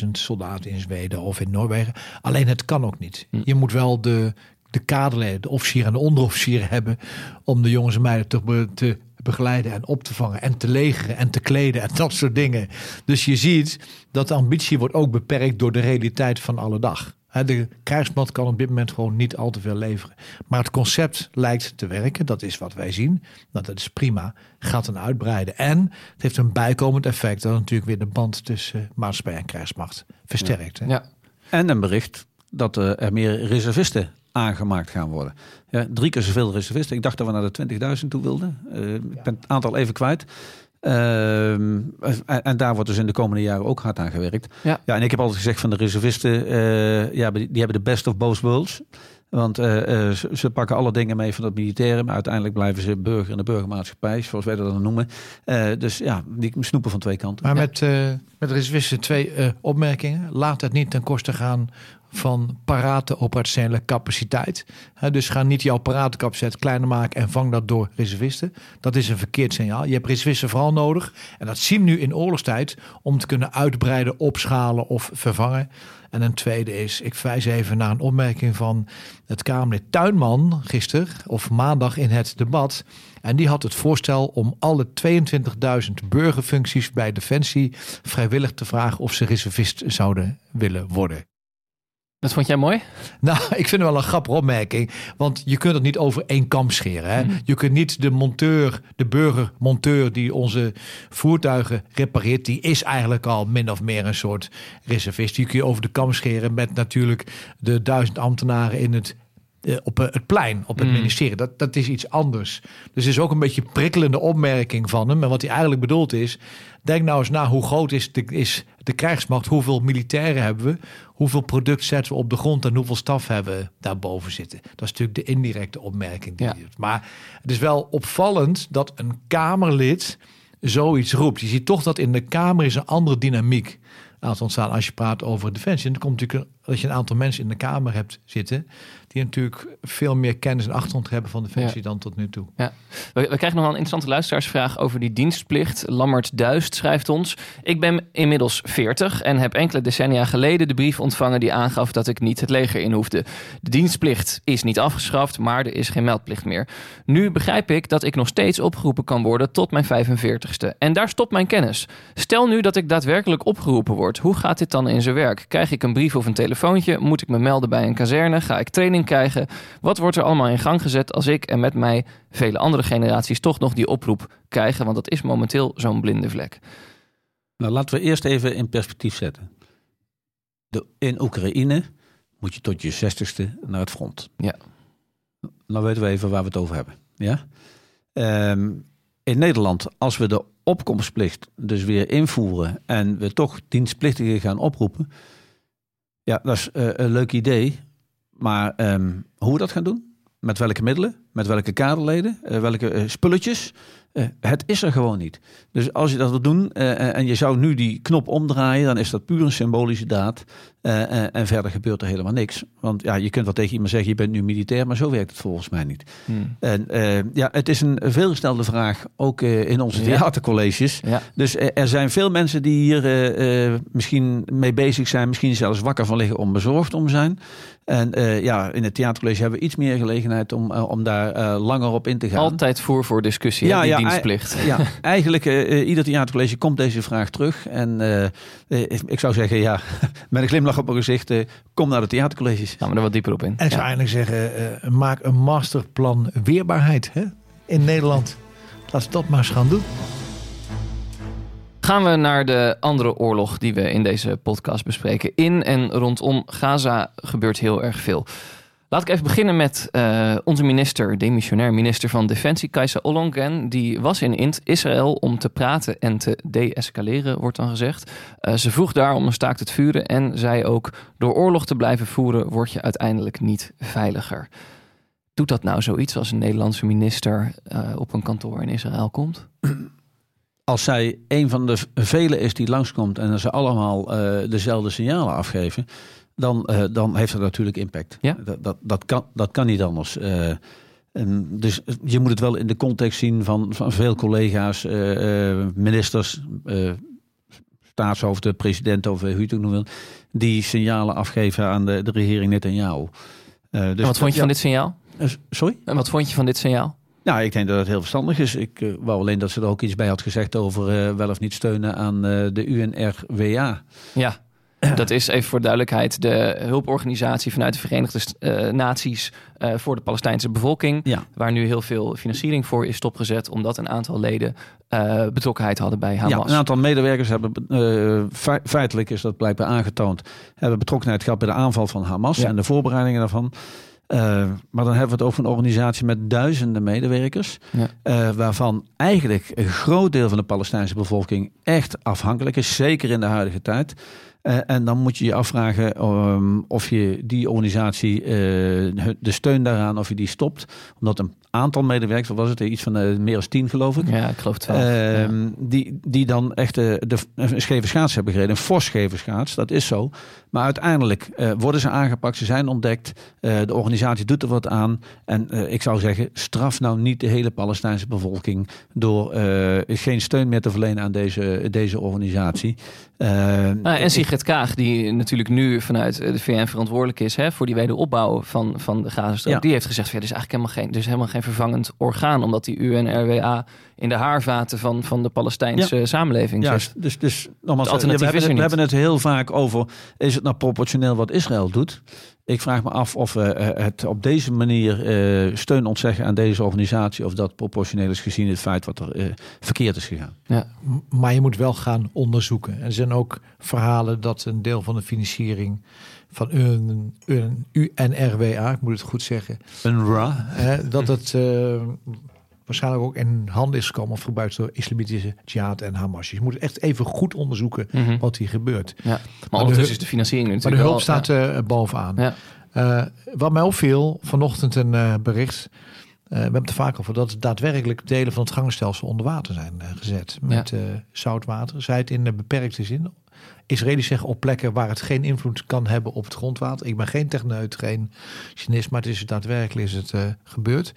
8.000 soldaten in Zweden of in Noorwegen. Alleen het kan ook niet. Hm. Je moet wel de, de kaderleden, de officieren en de onderofficieren hebben om de jongens en meiden te, te begeleiden en op te vangen en te legeren en te kleden en dat soort dingen. Dus je ziet dat de ambitie wordt ook beperkt door de realiteit van alle dag. De krijgsmacht kan op dit moment gewoon niet al te veel leveren. Maar het concept lijkt te werken. Dat is wat wij zien. Nou, dat is prima. Gaat dan uitbreiden. En het heeft een bijkomend effect. Dat natuurlijk weer de band tussen maatschappij en krijgsmacht versterkt. Ja. ja. En een bericht dat er meer reservisten aangemaakt gaan worden. Ja, drie keer zoveel reservisten. Ik dacht dat we naar de 20.000 toe wilden. Uh, Ik ben het aantal even kwijt. Uh, en, daar wordt dus in de komende jaren ook hard aan gewerkt. Ja, ja en ik heb altijd gezegd van de reservisten, uh, ja, die, hebben de best of both worlds. Want uh, ze, ze, pakken alle dingen mee van het militaire, maar uiteindelijk blijven ze burger in de burgermaatschappij, zoals wij dat dan noemen. dus ja, die snoepen van twee kanten. Maar met, met reservisten twee opmerkingen. Laat het niet ten koste gaan van parate operationele capaciteit. dus ga niet jouw paratencapaciteit kleiner maken en vang dat door reservisten. Dat is een verkeerd signaal. Je hebt reservisten vooral nodig. En dat zien we nu in oorlogstijd om te kunnen uitbreiden, opschalen of vervangen. En een tweede is, ik wijs even naar een opmerking van het Kamerlid Tuinman gisteren of maandag in het debat. En die had het voorstel om alle 22.000 burgerfuncties bij Defensie vrijwillig te vragen of ze reservist zouden willen worden. Dat vond jij mooi? Nou, ik vind het wel een grappige opmerking. Want je kunt het niet over één kam scheren. Hè? Mhm. Je kunt niet de monteur, de burgermonteur die onze voertuigen repareert, die is eigenlijk al min of meer een soort reservist. Die kun je over de kam scheren met natuurlijk de duizend ambtenaren in het eh, op eh, het plein, op het mhm. ministerie. Dat, dat is iets anders. Dus het is ook een beetje prikkelende opmerking van hem. En wat hij eigenlijk bedoelt is... denk nou eens na, hoe groot is de, is de krijgsmacht? Hoeveel militairen hebben we? Hoeveel product zetten we op de grond? En hoeveel staf hebben we daarboven zitten? Dat is natuurlijk de indirecte opmerking. Die ja. Maar het is wel opvallend dat een Kamerlid zoiets roept. Je ziet toch dat in de Kamer is een andere dynamiek aan het ontstaan als je praat over defensie. En er komt natuurlijk dat je een aantal mensen in de Kamer hebt zitten... die natuurlijk veel meer kennis en achtergrond hebben van Defensie dan tot nu toe. Ja. We, we krijgen nog wel een interessante luisteraarsvraag over die dienstplicht. Lammert Duist schrijft ons... Ik ben inmiddels 40 en heb enkele decennia geleden de brief ontvangen... die aangaf dat ik niet het leger in hoefde. De dienstplicht is niet afgeschaft, maar er is geen meldplicht meer. Nu begrijp ik dat ik nog steeds opgeroepen kan worden tot mijn 45ste. En daar stopt mijn kennis. Stel nu dat ik daadwerkelijk opgeroepen word. Hoe gaat dit dan in zijn werk? Krijg ik een brief of een telefoontje? Moet ik me melden bij een kazerne? Ga ik training krijgen? Wat wordt er allemaal in gang gezet als ik en met mij vele andere generaties toch nog die oproep krijgen? Want dat is momenteel zo'n blinde vlek. Nou, laten we eerst even in perspectief zetten. De, in Oekraïne moet je tot je zestigste naar het front. Ja. Nou weten we even waar we het over hebben. Ja? Ehm, in Nederland, als we de opkomstplicht dus weer invoeren en we toch dienstplichtigen gaan oproepen, ja, dat is eh, een leuk idee. Maar ehm, hoe we dat gaan doen, met welke middelen, met welke kaderleden, uh, welke uh, spulletjes, het is er gewoon niet. Dus als je dat wil doen en je zou nu die knop omdraaien, dan is dat puur een symbolische daad. En verder gebeurt er helemaal niks. Want ja, je kunt wel tegen iemand zeggen, je bent nu militair, maar zo werkt het volgens mij niet. Hmm. En ja, het is een veelgestelde vraag, ook in onze theatercolleges. Ja. Dus er zijn veel mensen die hier misschien mee bezig zijn, misschien zelfs wakker van liggen om bezorgd om zijn. En uh, ja, in het theatercollege hebben we iets meer gelegenheid om, uh, om daar langer op in te gaan. Altijd voor voor discussie, ja, die ja, dienstplicht. Ja, eigenlijk ieder theatercollege komt deze vraag terug. En ik zou zeggen, ja, met een glimlach op mijn gezicht, kom naar de theatercolleges. Gaan we er wat dieper op in. En ik zou eigenlijk zeggen, maak een masterplan weerbaarheid hè? in Nederland. Laten we dat maar eens gaan doen. Gaan we naar de andere oorlog die we in deze podcast bespreken. In en rondom Gaza gebeurt heel erg veel. Laat ik even beginnen met uh, onze minister, demissionair minister van Defensie, Kajsa Ollongren. Die was in Israël om te praten en te de-escaleren, wordt dan gezegd. Uh, ze vroeg daar om een staakt het vuren en zei ook... door oorlog te blijven voeren word je uiteindelijk niet veiliger. Doet dat nou zoiets als een Nederlandse minister uh, op een kantoor in Israël komt? als zij een van de velen is die langskomt en ze allemaal dezelfde signalen afgeven, dan, uh, dan heeft dat natuurlijk impact. Ja? Dat, dat, dat, kan, dat kan niet anders. Uh, en dus je moet het wel in de context zien van, van veel collega's, ministers, staatshoofden, president of hoe je het ook wil, die signalen afgeven aan de, de regering Netanyahu. dus en wat vond je ja, van dit signaal? sorry? En wat vond je van dit signaal? Nou, ik denk dat het heel verstandig is. Ik uh, wou alleen dat ze er ook iets bij had gezegd over uh, wel of niet steunen aan uh, de UNRWA. Ja, dat is even voor duidelijkheid de hulporganisatie vanuit de Verenigde Naties voor de Palestijnse bevolking. Ja. Waar nu heel veel financiering voor is stopgezet, omdat een aantal leden betrokkenheid hadden bij Hamas. Ja, een aantal medewerkers hebben, fe feitelijk is dat blijkbaar aangetoond, hebben betrokkenheid gehad bij de aanval van Hamas Ja. en de voorbereidingen daarvan. Uh, maar dan hebben we het over een organisatie met duizenden medewerkers. Ja. Uh, waarvan eigenlijk een groot deel van de Palestijnse bevolking echt afhankelijk is. Zeker in de huidige tijd. Uh, en dan moet je je afvragen um, of je die organisatie, de steun daaraan, of je die stopt. Omdat een aantal medewerkers, wat was het, iets van meer dan tien geloof ik. Ja, ik geloof twaalf. ja. Ehm, die, die dan echt de, de, een scheve schaats hebben gereden. Een fors scheve schaats, dat is zo. Maar uiteindelijk uh, worden ze aangepakt, ze zijn ontdekt. Uh, de organisatie doet er wat aan. En uh, ik zou zeggen, straf nou niet de hele Palestijnse bevolking door geen steun meer te verlenen aan deze, deze organisatie. nou, en Sigrid Kaag, die natuurlijk nu vanuit de VN verantwoordelijk is hè, voor die wederopbouw van, van de Gazastrook, Ja. die heeft gezegd: ja, er is eigenlijk helemaal geen, er is helemaal geen vervangend orgaan, omdat die UNRWA in de haarvaten van, van de Palestijnse samenleving zit. Juist, dus, dus nogmaals, Het alternatief we, is hebben, er het, we hebben het heel vaak over, is het nou proportioneel wat Israël doet? Ik vraag me af of we eh, het op deze manier eh, steun ontzeggen aan deze organisatie, of dat proportioneel is gezien het feit wat er eh, verkeerd is gegaan. Ja. Maar je moet wel gaan onderzoeken. Er zijn ook verhalen dat een deel van de financiering van een, een UNRWA, ik moet het goed zeggen, UNRWA. hè, dat het eh, waarschijnlijk ook in handen is gekomen of gebruikt door islamitische jihad en Hamas. Je moet echt even goed onderzoeken Mhm. wat hier gebeurt. Ja. Maar, de ondertussen hulp- is de financiering Maar natuurlijk de hulp wel- staat er bovenaan. Ja. Eh, wat mij opviel, vanochtend een eh, bericht we hebben het er vaak over dat daadwerkelijk delen van het gangenstelsel onder water zijn uh, gezet. Met uh, zoutwater. Zij het in de beperkte zin. Israëli's zeggen op plekken waar het geen invloed kan hebben op het grondwater. Ik ben geen techneut, geen cynist, maar het is daadwerkelijk is het uh, gebeurd.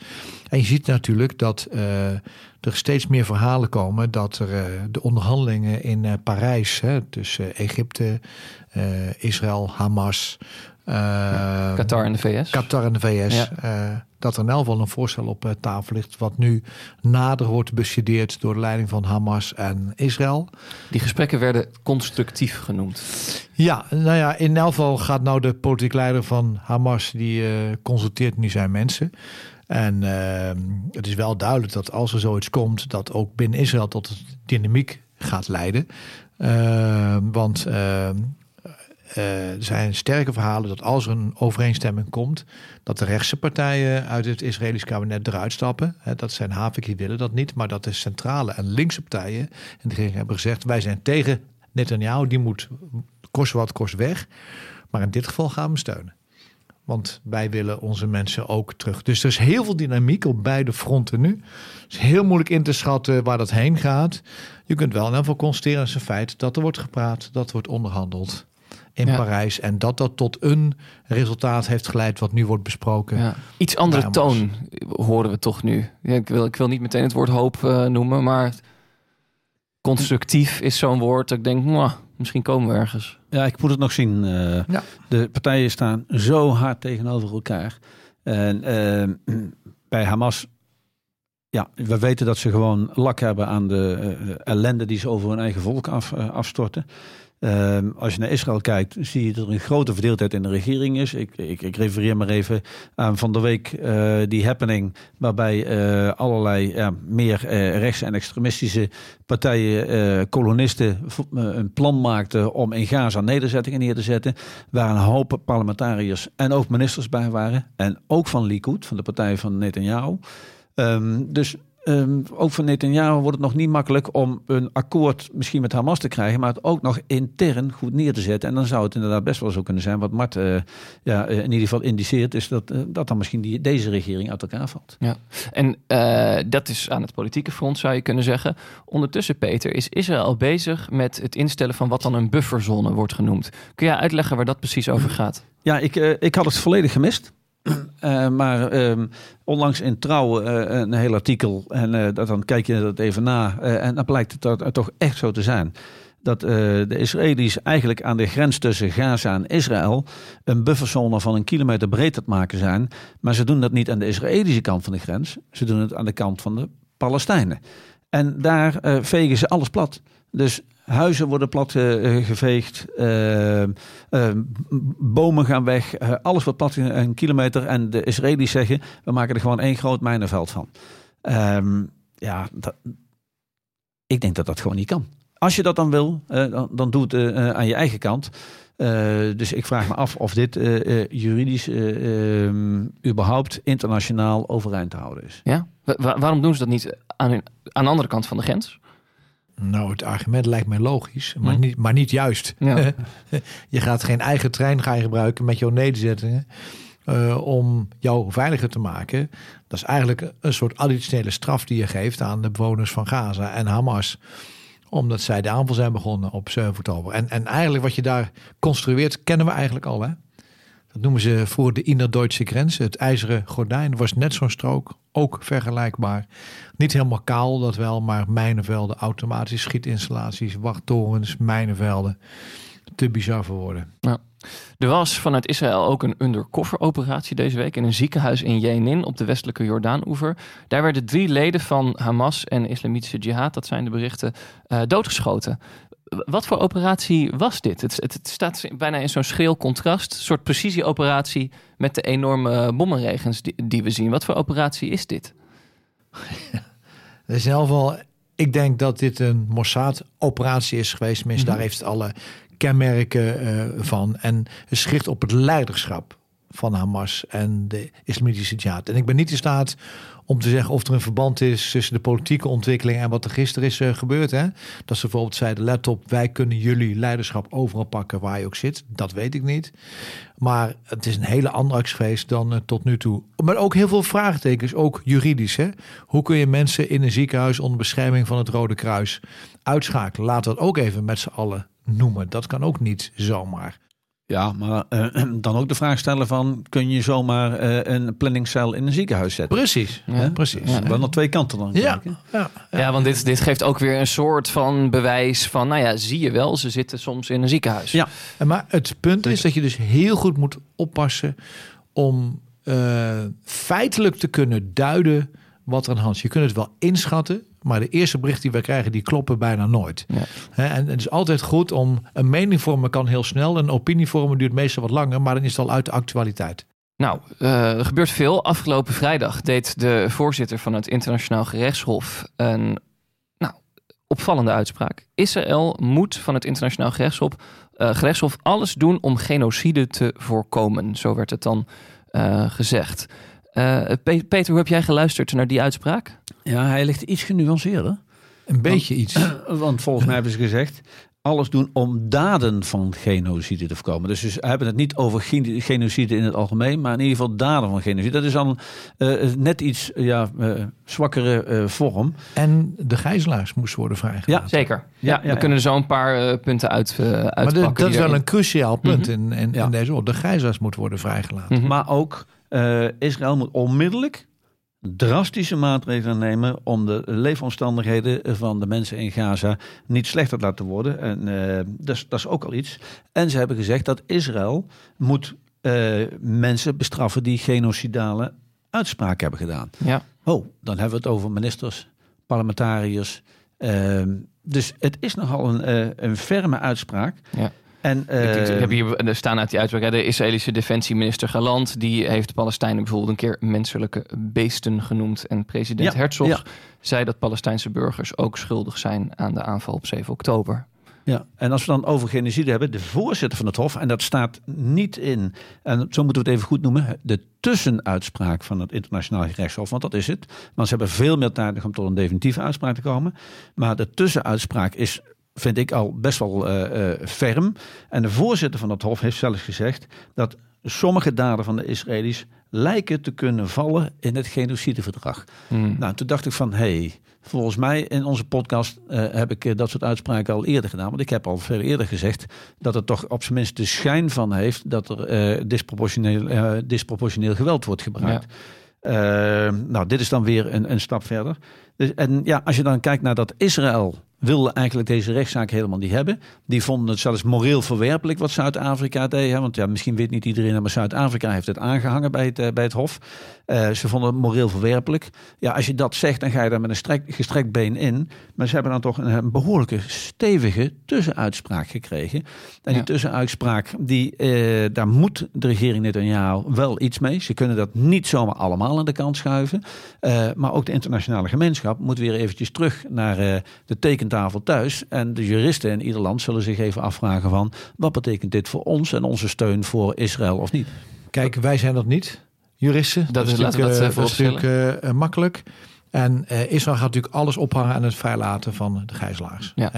En je ziet natuurlijk dat er steeds meer verhalen komen dat er de onderhandelingen in Parijs hè, tussen Egypte, Israël, Hamas. Ja, Qatar en de VS. Qatar en de VS. Ja dat er in elk geval een voorstel op eh, tafel ligt, wat nu nader wordt bestudeerd door de leiding van Hamas en Israël. Die gesprekken werden constructief genoemd. Ja, nou ja, in elk geval gaat nou de politiek leider van Hamas, die uh, consulteert nu zijn mensen. En uh, het is wel duidelijk dat als er zoiets komt, dat ook binnen Israël tot dynamiek gaat leiden. Uh, want uh, er zijn sterke verhalen dat als er een overeenstemming komt, dat de rechtse partijen uit het Israëlisch kabinet eruit stappen. dat zijn Havik, die willen dat niet, maar dat de centrale en linkse partijen en die hebben gezegd: wij zijn tegen Netanyahu, die moet kost wat kost weg. Maar in dit geval gaan we steunen. Want wij willen onze mensen ook terug. Dus er is heel veel dynamiek op beide fronten nu. Het is heel moeilijk in te schatten waar dat heen gaat. Je kunt wel in ieder geval constateren als een feit dat er wordt gepraat, dat wordt onderhandeld in Parijs. En dat dat tot een resultaat heeft geleid wat nu wordt besproken. Ja. Iets andere toon horen we toch nu. Ja, ik, wil, ik wil niet meteen het woord hoop uh, noemen, maar constructief is zo'n woord. Dat ik denk, misschien komen we ergens. Ja, ik moet het nog zien. Uh, ja. De partijen staan zo hard tegenover elkaar. En uh, bij Hamas ja, we weten dat ze gewoon lak hebben aan de uh, ellende die ze over hun eigen volk af, uh, afstorten. Ehm, als je naar Israël kijkt, zie je dat er een grote verdeeldheid in de regering is. Ik, ik, ik refereer maar even aan van de week uh, die happening, waarbij uh, allerlei meer uh, rechts- en extremistische partijen, kolonisten, een plan maakten om in Gaza nederzettingen neer te zetten. Waar een hoop parlementariërs en ook ministers bij waren. En ook van Likud, van de partij van Netanyahu. Um, dus Um, ook van Netanyahu wordt het nog niet makkelijk om een akkoord misschien met Hamas te krijgen, maar het ook nog intern goed neer te zetten. En dan zou het inderdaad best wel zo kunnen zijn, wat Mart uh, ja, in ieder geval indiceert, is dat, uh, dat dan misschien die, deze regering uit elkaar valt. Ja, en dat is aan het politieke front zou je kunnen zeggen. Ondertussen, Peter, is Israël bezig met het instellen van wat dan een bufferzone wordt genoemd. Kun jij uitleggen waar dat precies over gaat? Ja, ik, ik had het volledig gemist. Uh, maar um, onlangs in Trouw uh, een heel artikel. En uh, dat, dan kijk je dat even na. en dan blijkt het toch echt zo te zijn. Dat de Israëli's eigenlijk aan de grens tussen Gaza en Israël. een bufferzone van een kilometer breed te maken zijn. Maar ze doen dat niet aan de Israëlische kant van de grens. Ze doen het aan de kant van de Palestijnen. En daar vegen ze alles plat. Dus Huizen worden plat uh, geveegd. Uh, uh, bomen gaan weg. alles wordt plat een kilometer. En de Israëli's zeggen: we maken er gewoon één groot mijnenveld van. Ehm, ja, ik denk dat dat gewoon niet kan. Als je dat dan wil, dan, dan doe het aan je eigen kant. dus ik vraag me af of dit juridisch ehm, überhaupt internationaal overeind te houden is. Ja? waarom doen ze dat niet aan, aan de andere kant van de grens? Nou, het argument lijkt mij logisch, maar, hm. niet, maar niet juist. Ja. je gaat geen eigen trein gaan gebruiken met jouw nederzettingen uh, om jou veiliger te maken. Dat is eigenlijk een soort additionele straf die je geeft aan de bewoners van Gaza en Hamas omdat zij de aanval zijn begonnen op 7 oktober. En, en eigenlijk wat je daar construeert, kennen we eigenlijk al. Hè? Dat noemen ze voor de Innerduitse grens. Het ijzeren gordijn was net zo'n strook, ook vergelijkbaar. Niet helemaal kaal, dat wel, maar mijnenvelden, automatische schietinstallaties, wachttorens, mijnenvelden. Te bizar voor woorden. Ja. Er was vanuit Israël ook een undercover operatie deze week in een ziekenhuis in Jenin op de westelijke Jordaanoever. Daar werden drie leden van Hamas en Islamitische Jihad, dat zijn de berichten, uh, doodgeschoten. Wat voor operatie was dit? Het, het, staat bijna in zo'n schril contrast. Een soort precisieoperatie met de enorme bommenregens die, die we zien. Wat voor operatie is dit? in ieder geval, ik denk dat dit een Mossad-operatie is geweest. Tenminste, mm daar heeft het alle kenmerken uh, van. En het schrift op het leiderschap van Hamas en de islamitische jihad. En ik ben niet in staat om te zeggen of er een verband is tussen de politieke ontwikkeling en wat er gisteren is eh, gebeurd. Hè? Dat ze bijvoorbeeld zeiden, let op, wij kunnen jullie leiderschap overal pakken waar je ook zit. Dat weet ik niet. Maar het is een hele andere actie dan eh, tot nu toe. Maar ook heel veel vraagtekens, ook juridisch. Hè? Hoe kun je mensen in een ziekenhuis onder bescherming van het Rode Kruis uitschakelen? We dat ook even met z'n allen noemen. Dat kan ook niet zomaar. Ja, maar eh, dan ook de vraag stellen van... kun je zomaar eh, een planningscel in een ziekenhuis zetten? Precies, Ja. precies. Ja, wel naar twee kanten dan Ja, kijken. ja, Ja, want dit, dit geeft ook weer een soort van bewijs van, nou ja, zie je wel, ze zitten soms in een ziekenhuis. Ja. En Maar het punt is dat je dus heel goed moet oppassen om eh, feitelijk te kunnen duiden wat er aan de hand is. Je kunt het wel inschatten, maar de eerste berichten die we krijgen, die kloppen bijna nooit. Ja. En het is altijd goed om een mening vormen kan heel snel, een opinie vormen duurt meestal wat langer, maar dan is het al uit de actualiteit. Nou, eh, er gebeurt veel. Afgelopen vrijdag deed de voorzitter van het Internationaal Gerechtshof een nou, opvallende uitspraak. Israël moet van het Internationaal Gerechtshof, eh, gerechtshof alles doen om genocide te voorkomen. Zo werd het dan eh, gezegd. Eh, Pe- Peter, hoe heb jij geluisterd naar die uitspraak? Ja, hij ligt iets genuanceerder. Een beetje iets. Want volgens mij hebben ze gezegd... alles doen om daden van genocide te voorkomen. Dus ze hebben het niet over gen- genocide in het algemeen... maar in ieder geval daden van genocide. Dat is dan eh, net iets ja, eh, zwakkere eh, vorm. En de gijzelaars moesten worden vrijgelaten. Zeker. Ja, Ja, ja, we ja. kunnen zo een paar eh, punten uit, uh, uitpakken. Maar de- dat is wel erin- een cruciaal punt Mhm. in, in, Ja. in deze oorlog. De gijzelaars moeten worden vrijgelaten. Mhm. Maar ook eh, Israël moet onmiddellijk drastische maatregelen nemen om de leefomstandigheden van de mensen in Gaza niet slechter te laten worden. En eh, dat, is, dat is ook al iets. En ze hebben gezegd dat Israël moet eh, mensen bestraffen die genocidale uitspraken hebben gedaan. Ja. Oh, dan hebben we het over ministers, parlementariërs. ehm, dus het is nogal een, een ferme uitspraak. Ja. En, Ik, ik eh, heb hier er staan uit die uitspraak. hè, De Israëlische defensieminister Galant die heeft de Palestijnen bijvoorbeeld een keer menselijke beesten genoemd. En president Ja, Herzog ja. zei dat Palestijnse burgers ook schuldig zijn aan de aanval op 7 oktober. Ja, en als we dan over genocide hebben, de voorzitter van het Hof, en dat staat niet in, en zo moeten we het even goed noemen, de tussenuitspraak van het Internationaal Gerechtshof, want dat is het. Maar ze hebben veel meer tijd om tot een definitieve uitspraak te komen. Maar de tussenuitspraak is, vind ik, al best wel eh, ferm. En de voorzitter van het Hof heeft zelfs gezegd dat sommige daden van de Israëli's lijken te kunnen vallen in het genocideverdrag. Hmm. Nou, toen dacht ik van, hé, hey, volgens mij in onze podcast eh, heb ik dat soort uitspraken al eerder gedaan. Want ik heb al veel eerder gezegd dat het toch op zijn minst de schijn van heeft dat er disproportioneel, disproportioneel geweld wordt gebruikt. Nou, dit is dan weer een, een stap verder. Dus, en ja, als je dan kijkt naar dat Israël wilde eigenlijk deze rechtszaak helemaal niet hebben. Die vonden het zelfs moreel verwerpelijk wat Zuid-Afrika deed. Hè? Want ja, misschien weet niet iedereen, maar Zuid-Afrika heeft het aangehangen bij het, eh, bij het Hof. Eh, ze vonden het moreel verwerpelijk. Ja, als je dat zegt, dan ga je daar met een strek, gestrekt been in. Maar ze hebben dan toch een, een behoorlijke stevige tussenuitspraak gekregen. En die tussenuitspraak, die, eh, daar moet de regering Netanyahu wel iets mee. Ze kunnen dat niet zomaar allemaal aan de kant schuiven. Maar ook de internationale gemeenschap moet weer eventjes terug naar eh, tekentafel thuis. En de juristen in ieder land zullen zich even afvragen van... wat betekent dit voor ons en onze steun voor Israël of niet? Kijk, wij zijn dat niet, juristen. Dat is- we dat, natuurlijk, eh, eh, dat is natuurlijk eh, makkelijk. En eh, Israël gaat natuurlijk alles ophangen aan het vrijlaten van de gijzelaars. Ja.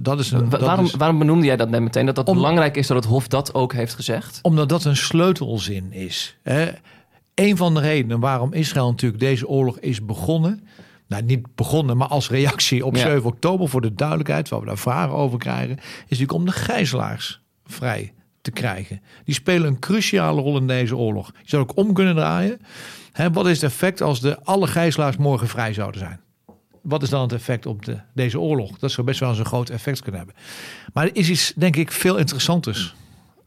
Dat is een, Wa- waarom, is- waarom benoemde jij dat net meteen? Dat dat Om- belangrijk is dat het Hof dat ook heeft gezegd? Omdat dat een sleutelzin is. Hè. Een van de redenen waarom Israël natuurlijk deze oorlog is begonnen. Nou, niet begonnen, maar als reactie op Ja. 7 oktober voor de duidelijkheid, waar we daar vragen over krijgen, is natuurlijk om de gijzelaars vrij te krijgen. Die spelen een cruciale rol in deze oorlog. Je zou ook om kunnen draaien. Hè, wat is het effect als de alle gijzelaars morgen vrij zouden zijn? Wat is dan het effect op de, deze oorlog? Dat zou best wel eens een groot effect kunnen hebben. Maar er is iets, denk ik, veel interessanters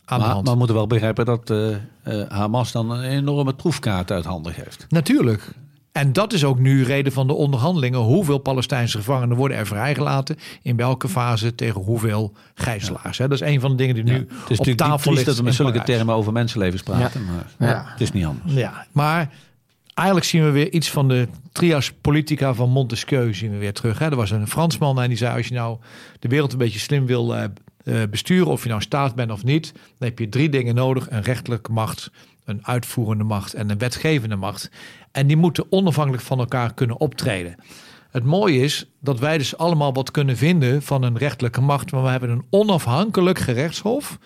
aan de Maar, hand. maar we moeten wel begrijpen dat eh, eh, Hamas dan een enorme troefkaart uit handen geeft. Natuurlijk. En dat is ook nu reden van de onderhandelingen. Hoeveel Palestijnse gevangenen worden er vrijgelaten? In welke fase tegen hoeveel gijzelaars? hè? Dat is een van de dingen die nu het is op tafel ligt. dat we met zulke termen over mensenlevens praten. Maar Ja. het is niet anders. Ja, maar eigenlijk zien we weer iets van de trias politica van Montesquieu zien we weer terug. Hè? Er was een Fransman en die zei: als je nou de wereld een beetje slim wil eh, eh, besturen, of je nou staat bent of niet, dan heb je drie dingen nodig: een rechterlijke macht, een uitvoerende macht en een wetgevende macht. En die moeten onafhankelijk van elkaar kunnen optreden. Het mooie is dat wij dus allemaal wat kunnen vinden van een rechterlijke macht, maar we hebben een onafhankelijk gerechtshof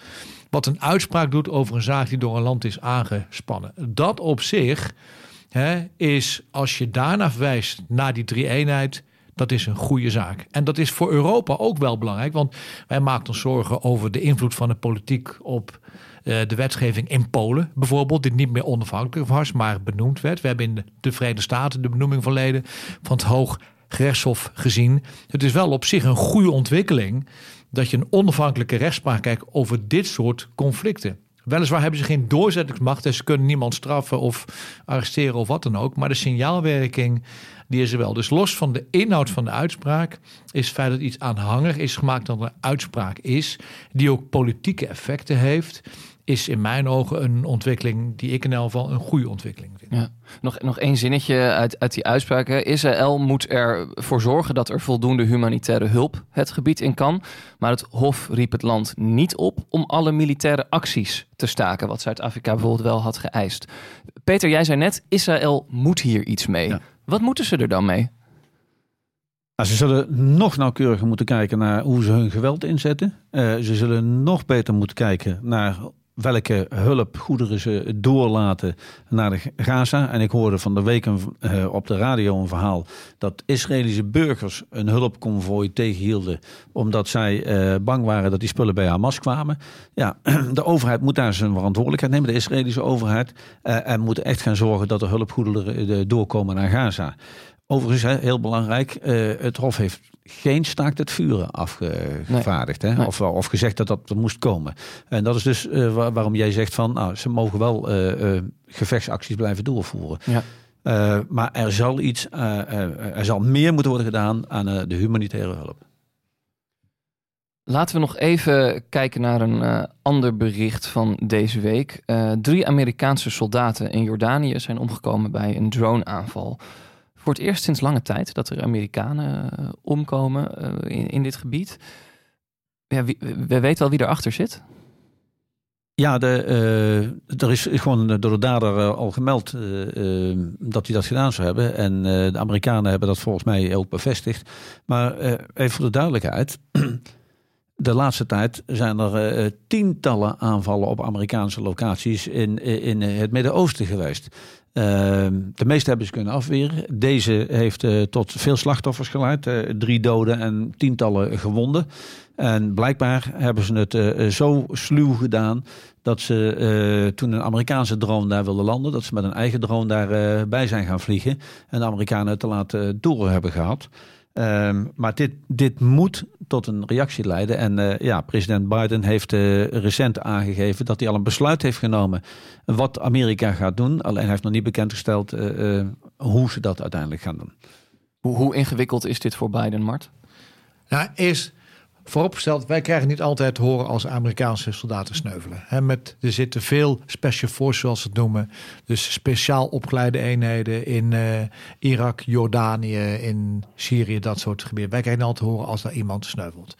wat een uitspraak doet over een zaak die door een land is aangespannen. Dat op zich hè, is, als je daarna verwijst naar die drie eenheid, dat is een goede zaak. En dat is voor Europa ook wel belangrijk, want wij maken ons zorgen over de invloed van de politiek op de wetgeving in Polen bijvoorbeeld, die niet meer onafhankelijk was, maar benoemd werd. We hebben in de Verenigde Staten de benoeming van leden van het Hoog Gerechtshof gezien. Het is wel op zich een goede ontwikkeling dat je een onafhankelijke rechtspraak krijgt over dit soort conflicten. Weliswaar hebben ze geen doorzettingsmacht en ze kunnen niemand straffen of arresteren of wat dan ook. Maar de signaalwerking die is er wel. Dus los van de inhoud van de uitspraak is het feit dat iets aanhangig is gemaakt dan een uitspraak is, die ook politieke effecten heeft, is in mijn ogen een ontwikkeling die ik in elk geval een goede ontwikkeling vind. Ja. Nog, nog één zinnetje uit, uit die uitspraak. Israël moet ervoor zorgen dat er voldoende humanitaire hulp het gebied in kan. Maar het Hof riep het land niet op om alle militaire acties te staken, wat Zuid-Afrika bijvoorbeeld wel had geëist. Peter, jij zei net, Israël moet hier iets mee. Wat moeten ze er dan mee? Nou, ze zullen nog nauwkeuriger moeten kijken naar hoe ze hun geweld inzetten. Uh, ze zullen nog beter moeten kijken naar welke hulpgoederen ze doorlaten naar de Gaza. En ik hoorde van de week uh, op de radio een verhaal dat Israëlische burgers een hulpconvooi tegenhielden omdat zij uh, bang waren dat die spullen bij Hamas kwamen. Ja, de overheid moet daar zijn verantwoordelijkheid nemen, de Israëlische overheid, uh, en moet echt gaan zorgen dat er hulpgoederen doorkomen naar Gaza. Overigens, heel belangrijk, het Hof heeft geen staakt het vuren afgevaardigd. Hè? Of, of gezegd dat dat er moest komen. En dat is dus uh, waarom jij zegt van nou, ze mogen wel uh, uh, gevechtsacties blijven doorvoeren. Ja. maar er zal iets, er zal meer moeten worden gedaan aan de humanitaire hulp. Laten we nog even kijken naar een ander bericht van deze week. drie Amerikaanse soldaten in Jordanië zijn omgekomen bij een droneaanval. Voor het eerst sinds lange tijd dat er Amerikanen uh, omkomen uh, in, in dit gebied. Ja, we weten wel wie erachter zit. Ja, de, uh, er is gewoon door de dader al gemeld dat hij dat gedaan zou hebben. En de Amerikanen hebben dat volgens mij ook bevestigd. Maar even voor de duidelijkheid. De laatste tijd zijn er tientallen aanvallen op Amerikaanse locaties in, in het Midden-Oosten geweest. Ehm, de meeste hebben ze kunnen afweren. Deze heeft uh, tot veel slachtoffers geleid. Uh, drie doden en tientallen gewonden. En blijkbaar hebben ze het uh, zo sluw gedaan dat ze toen een Amerikaanse drone daar wilde landen, dat ze met een eigen drone daarbij bij zijn gaan vliegen. En de Amerikanen te laten door hebben gehad. Ehm, maar dit, dit moet tot een reactie leiden. En uh, ja, president Biden heeft uh, recent aangegeven dat hij al een besluit heeft genomen wat Amerika gaat doen. Alleen hij heeft nog niet bekendgesteld uh, hoe ze dat uiteindelijk gaan doen. Hoe, hoe ingewikkeld is dit voor Biden, Mart? Nou, is vooropgesteld, wij krijgen niet altijd te horen als Amerikaanse soldaten sneuvelen. He, met, er zitten veel special forces, zoals ze het noemen. Dus speciaal opgeleide eenheden in uh, Irak, Jordanië, in Syrië, dat soort gebieden. Wij krijgen altijd te horen als daar iemand sneuvelt.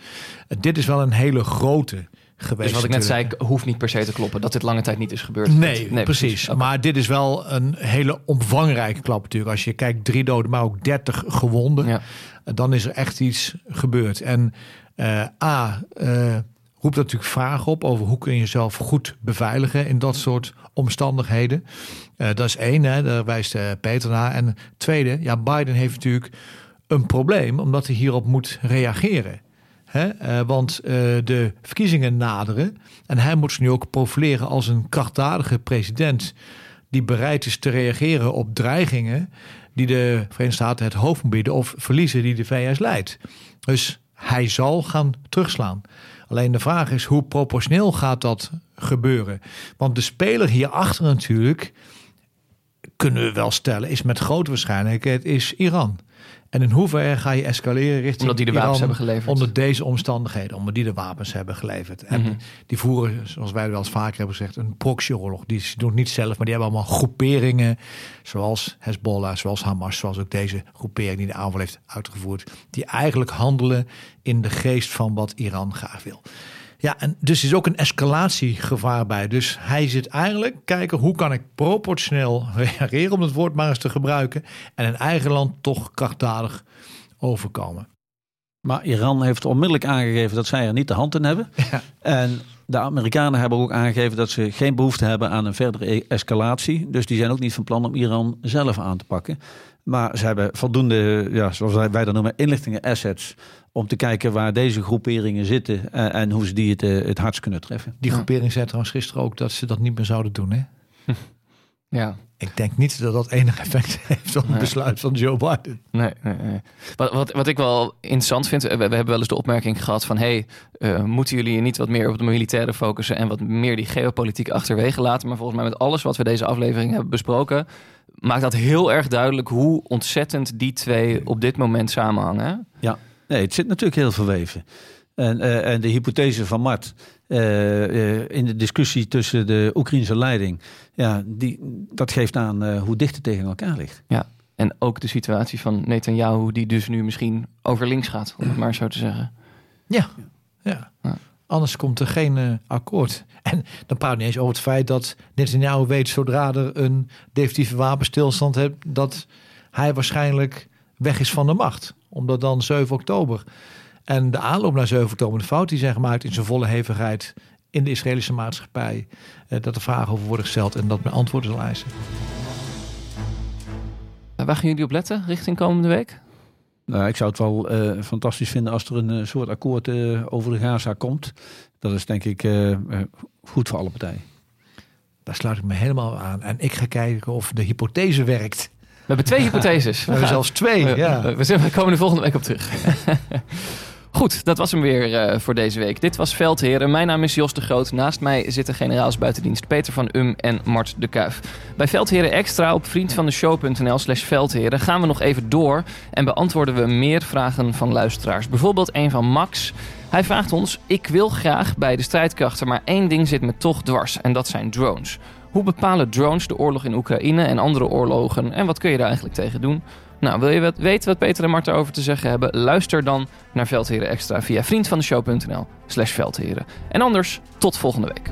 Uh, dit is wel een hele grote geweest. Dus wat ik net zei, hoeft niet per se te kloppen dat dit lange tijd niet is gebeurd. Nee, nee precies. Okay. Maar dit is wel een hele omvangrijke klap natuurlijk. Als je kijkt, drie doden, maar ook dertig gewonden. Ja. Dan is er echt iets gebeurd. En uh, A, uh, roept natuurlijk vragen op over hoe kun je jezelf goed beveiligen in dat soort omstandigheden. Uh, dat is één, hè, daar wijst Peter naar. En tweede, ja, Biden heeft natuurlijk een probleem omdat hij hierop moet reageren. Hè? want de verkiezingen naderen en hij moet zich nu ook profileren als een krachtdadige president die bereid is te reageren op dreigingen die de Verenigde Staten het hoofd bieden of verliezen die de VS leidt. Dus hij zal gaan terugslaan. Alleen de vraag is hoe proportioneel gaat dat gebeuren? Want de speler hierachter natuurlijk, kunnen we wel stellen, is met grote waarschijnlijkheid is Iran. En in hoeverre ga je escaleren richting Omdat die de wapens hebben geleverd. Onder deze omstandigheden, omdat die de wapens hebben geleverd. En mm -hmm. die voeren, zoals wij wel eens vaker hebben gezegd, een proxyoorlog. Die doen het niet zelf, maar die hebben allemaal groeperingen. Zoals Hezbollah, zoals Hamas, zoals ook deze groepering die de aanval heeft uitgevoerd. Die eigenlijk handelen in de geest van wat Iran graag wil. Ja, en dus is ook een escalatiegevaar bij. Dus hij zit eigenlijk kijken hoe kan ik proportioneel reageren, om het woord maar eens te gebruiken, en in eigen land toch krachtdadig overkomen. Maar Iran heeft onmiddellijk aangegeven dat zij er niet de hand in hebben. Ja. En de Amerikanen hebben ook aangegeven dat ze geen behoefte hebben aan een verdere escalatie. Dus die zijn ook niet van plan om Iran zelf aan te pakken. Maar ze hebben voldoende, ja, zoals wij dat noemen, inlichtingen assets. Om te kijken waar deze groeperingen zitten en, en hoe ze die het, eh, het hardst kunnen treffen. Die groepering zei trouwens gisteren ook dat ze dat niet meer zouden doen. Hè? Ja, Ik denk niet dat dat enig effect heeft op het Nee. besluit van Joe Biden. Nee, nee, nee. Wat, wat, wat ik wel interessant vind, we, we hebben wel eens de opmerking gehad van... hey, eh, moeten jullie je niet wat meer op de militaire focussen... en wat meer die geopolitiek achterwege laten? Maar volgens mij met alles wat we deze aflevering hebben besproken... maakt dat heel erg duidelijk hoe ontzettend die twee op dit moment samenhangen. Ja, nee, het zit natuurlijk heel verweven. En, eh, en de hypothese van Mart in de discussie tussen de Oekraïnse leiding, ja, die, dat geeft aan eh, hoe dicht het tegen elkaar ligt. Ja, en ook de situatie van Netanyahu... die dus nu misschien over links gaat, om het maar zo te zeggen. Ja, ja. Ja. Anders komt er geen eh, akkoord. En dan praat niet eens over het feit dat Netanyahu weet... zodra er een definitieve wapenstilstand hebt... dat hij waarschijnlijk weg is van de macht. Omdat dan 7 oktober... en de aanloop naar 7 oktober... de fout die zijn gemaakt in zijn volle hevigheid... in de Israëlische maatschappij... eh, dat er vragen over worden gesteld... en dat men antwoorden zal eisen. Eh, Waar gaan jullie op letten richting komende week? Nou, ik zou het wel eh, fantastisch vinden als er een eh, soort akkoord eh, over de Gaza komt. Dat is denk ik goed voor alle partijen. Daar sluit ik me helemaal aan. En ik ga kijken of de hypothese werkt. We hebben twee hypotheses. We hebben zelfs twee, We- ja. we, we zijn- we komen er volgende week op terug. Goed, dat was hem weer eh, voor deze week. Dit was Veldheren. Mijn naam is Jos de Groot. Naast mij zitten generaals buitendienst Peter van Um en Mart de Kuif. Bij Veldheren Extra op vriendvandeshow.nl slash Veldheren gaan we nog even door en beantwoorden we meer vragen van luisteraars. Bijvoorbeeld een van Max. Hij vraagt ons, ik wil graag bij de strijdkrachten, maar één ding zit me toch dwars en dat zijn drones. Hoe bepalen drones de oorlog in Oekraïne en andere oorlogen en wat kun je daar eigenlijk tegen doen? Nou, wil je weten wat Peter en Mart erover te zeggen hebben? Luister dan naar Veldheren Extra via vriendvandeshow.nl slash Veldheren. En anders, tot volgende week.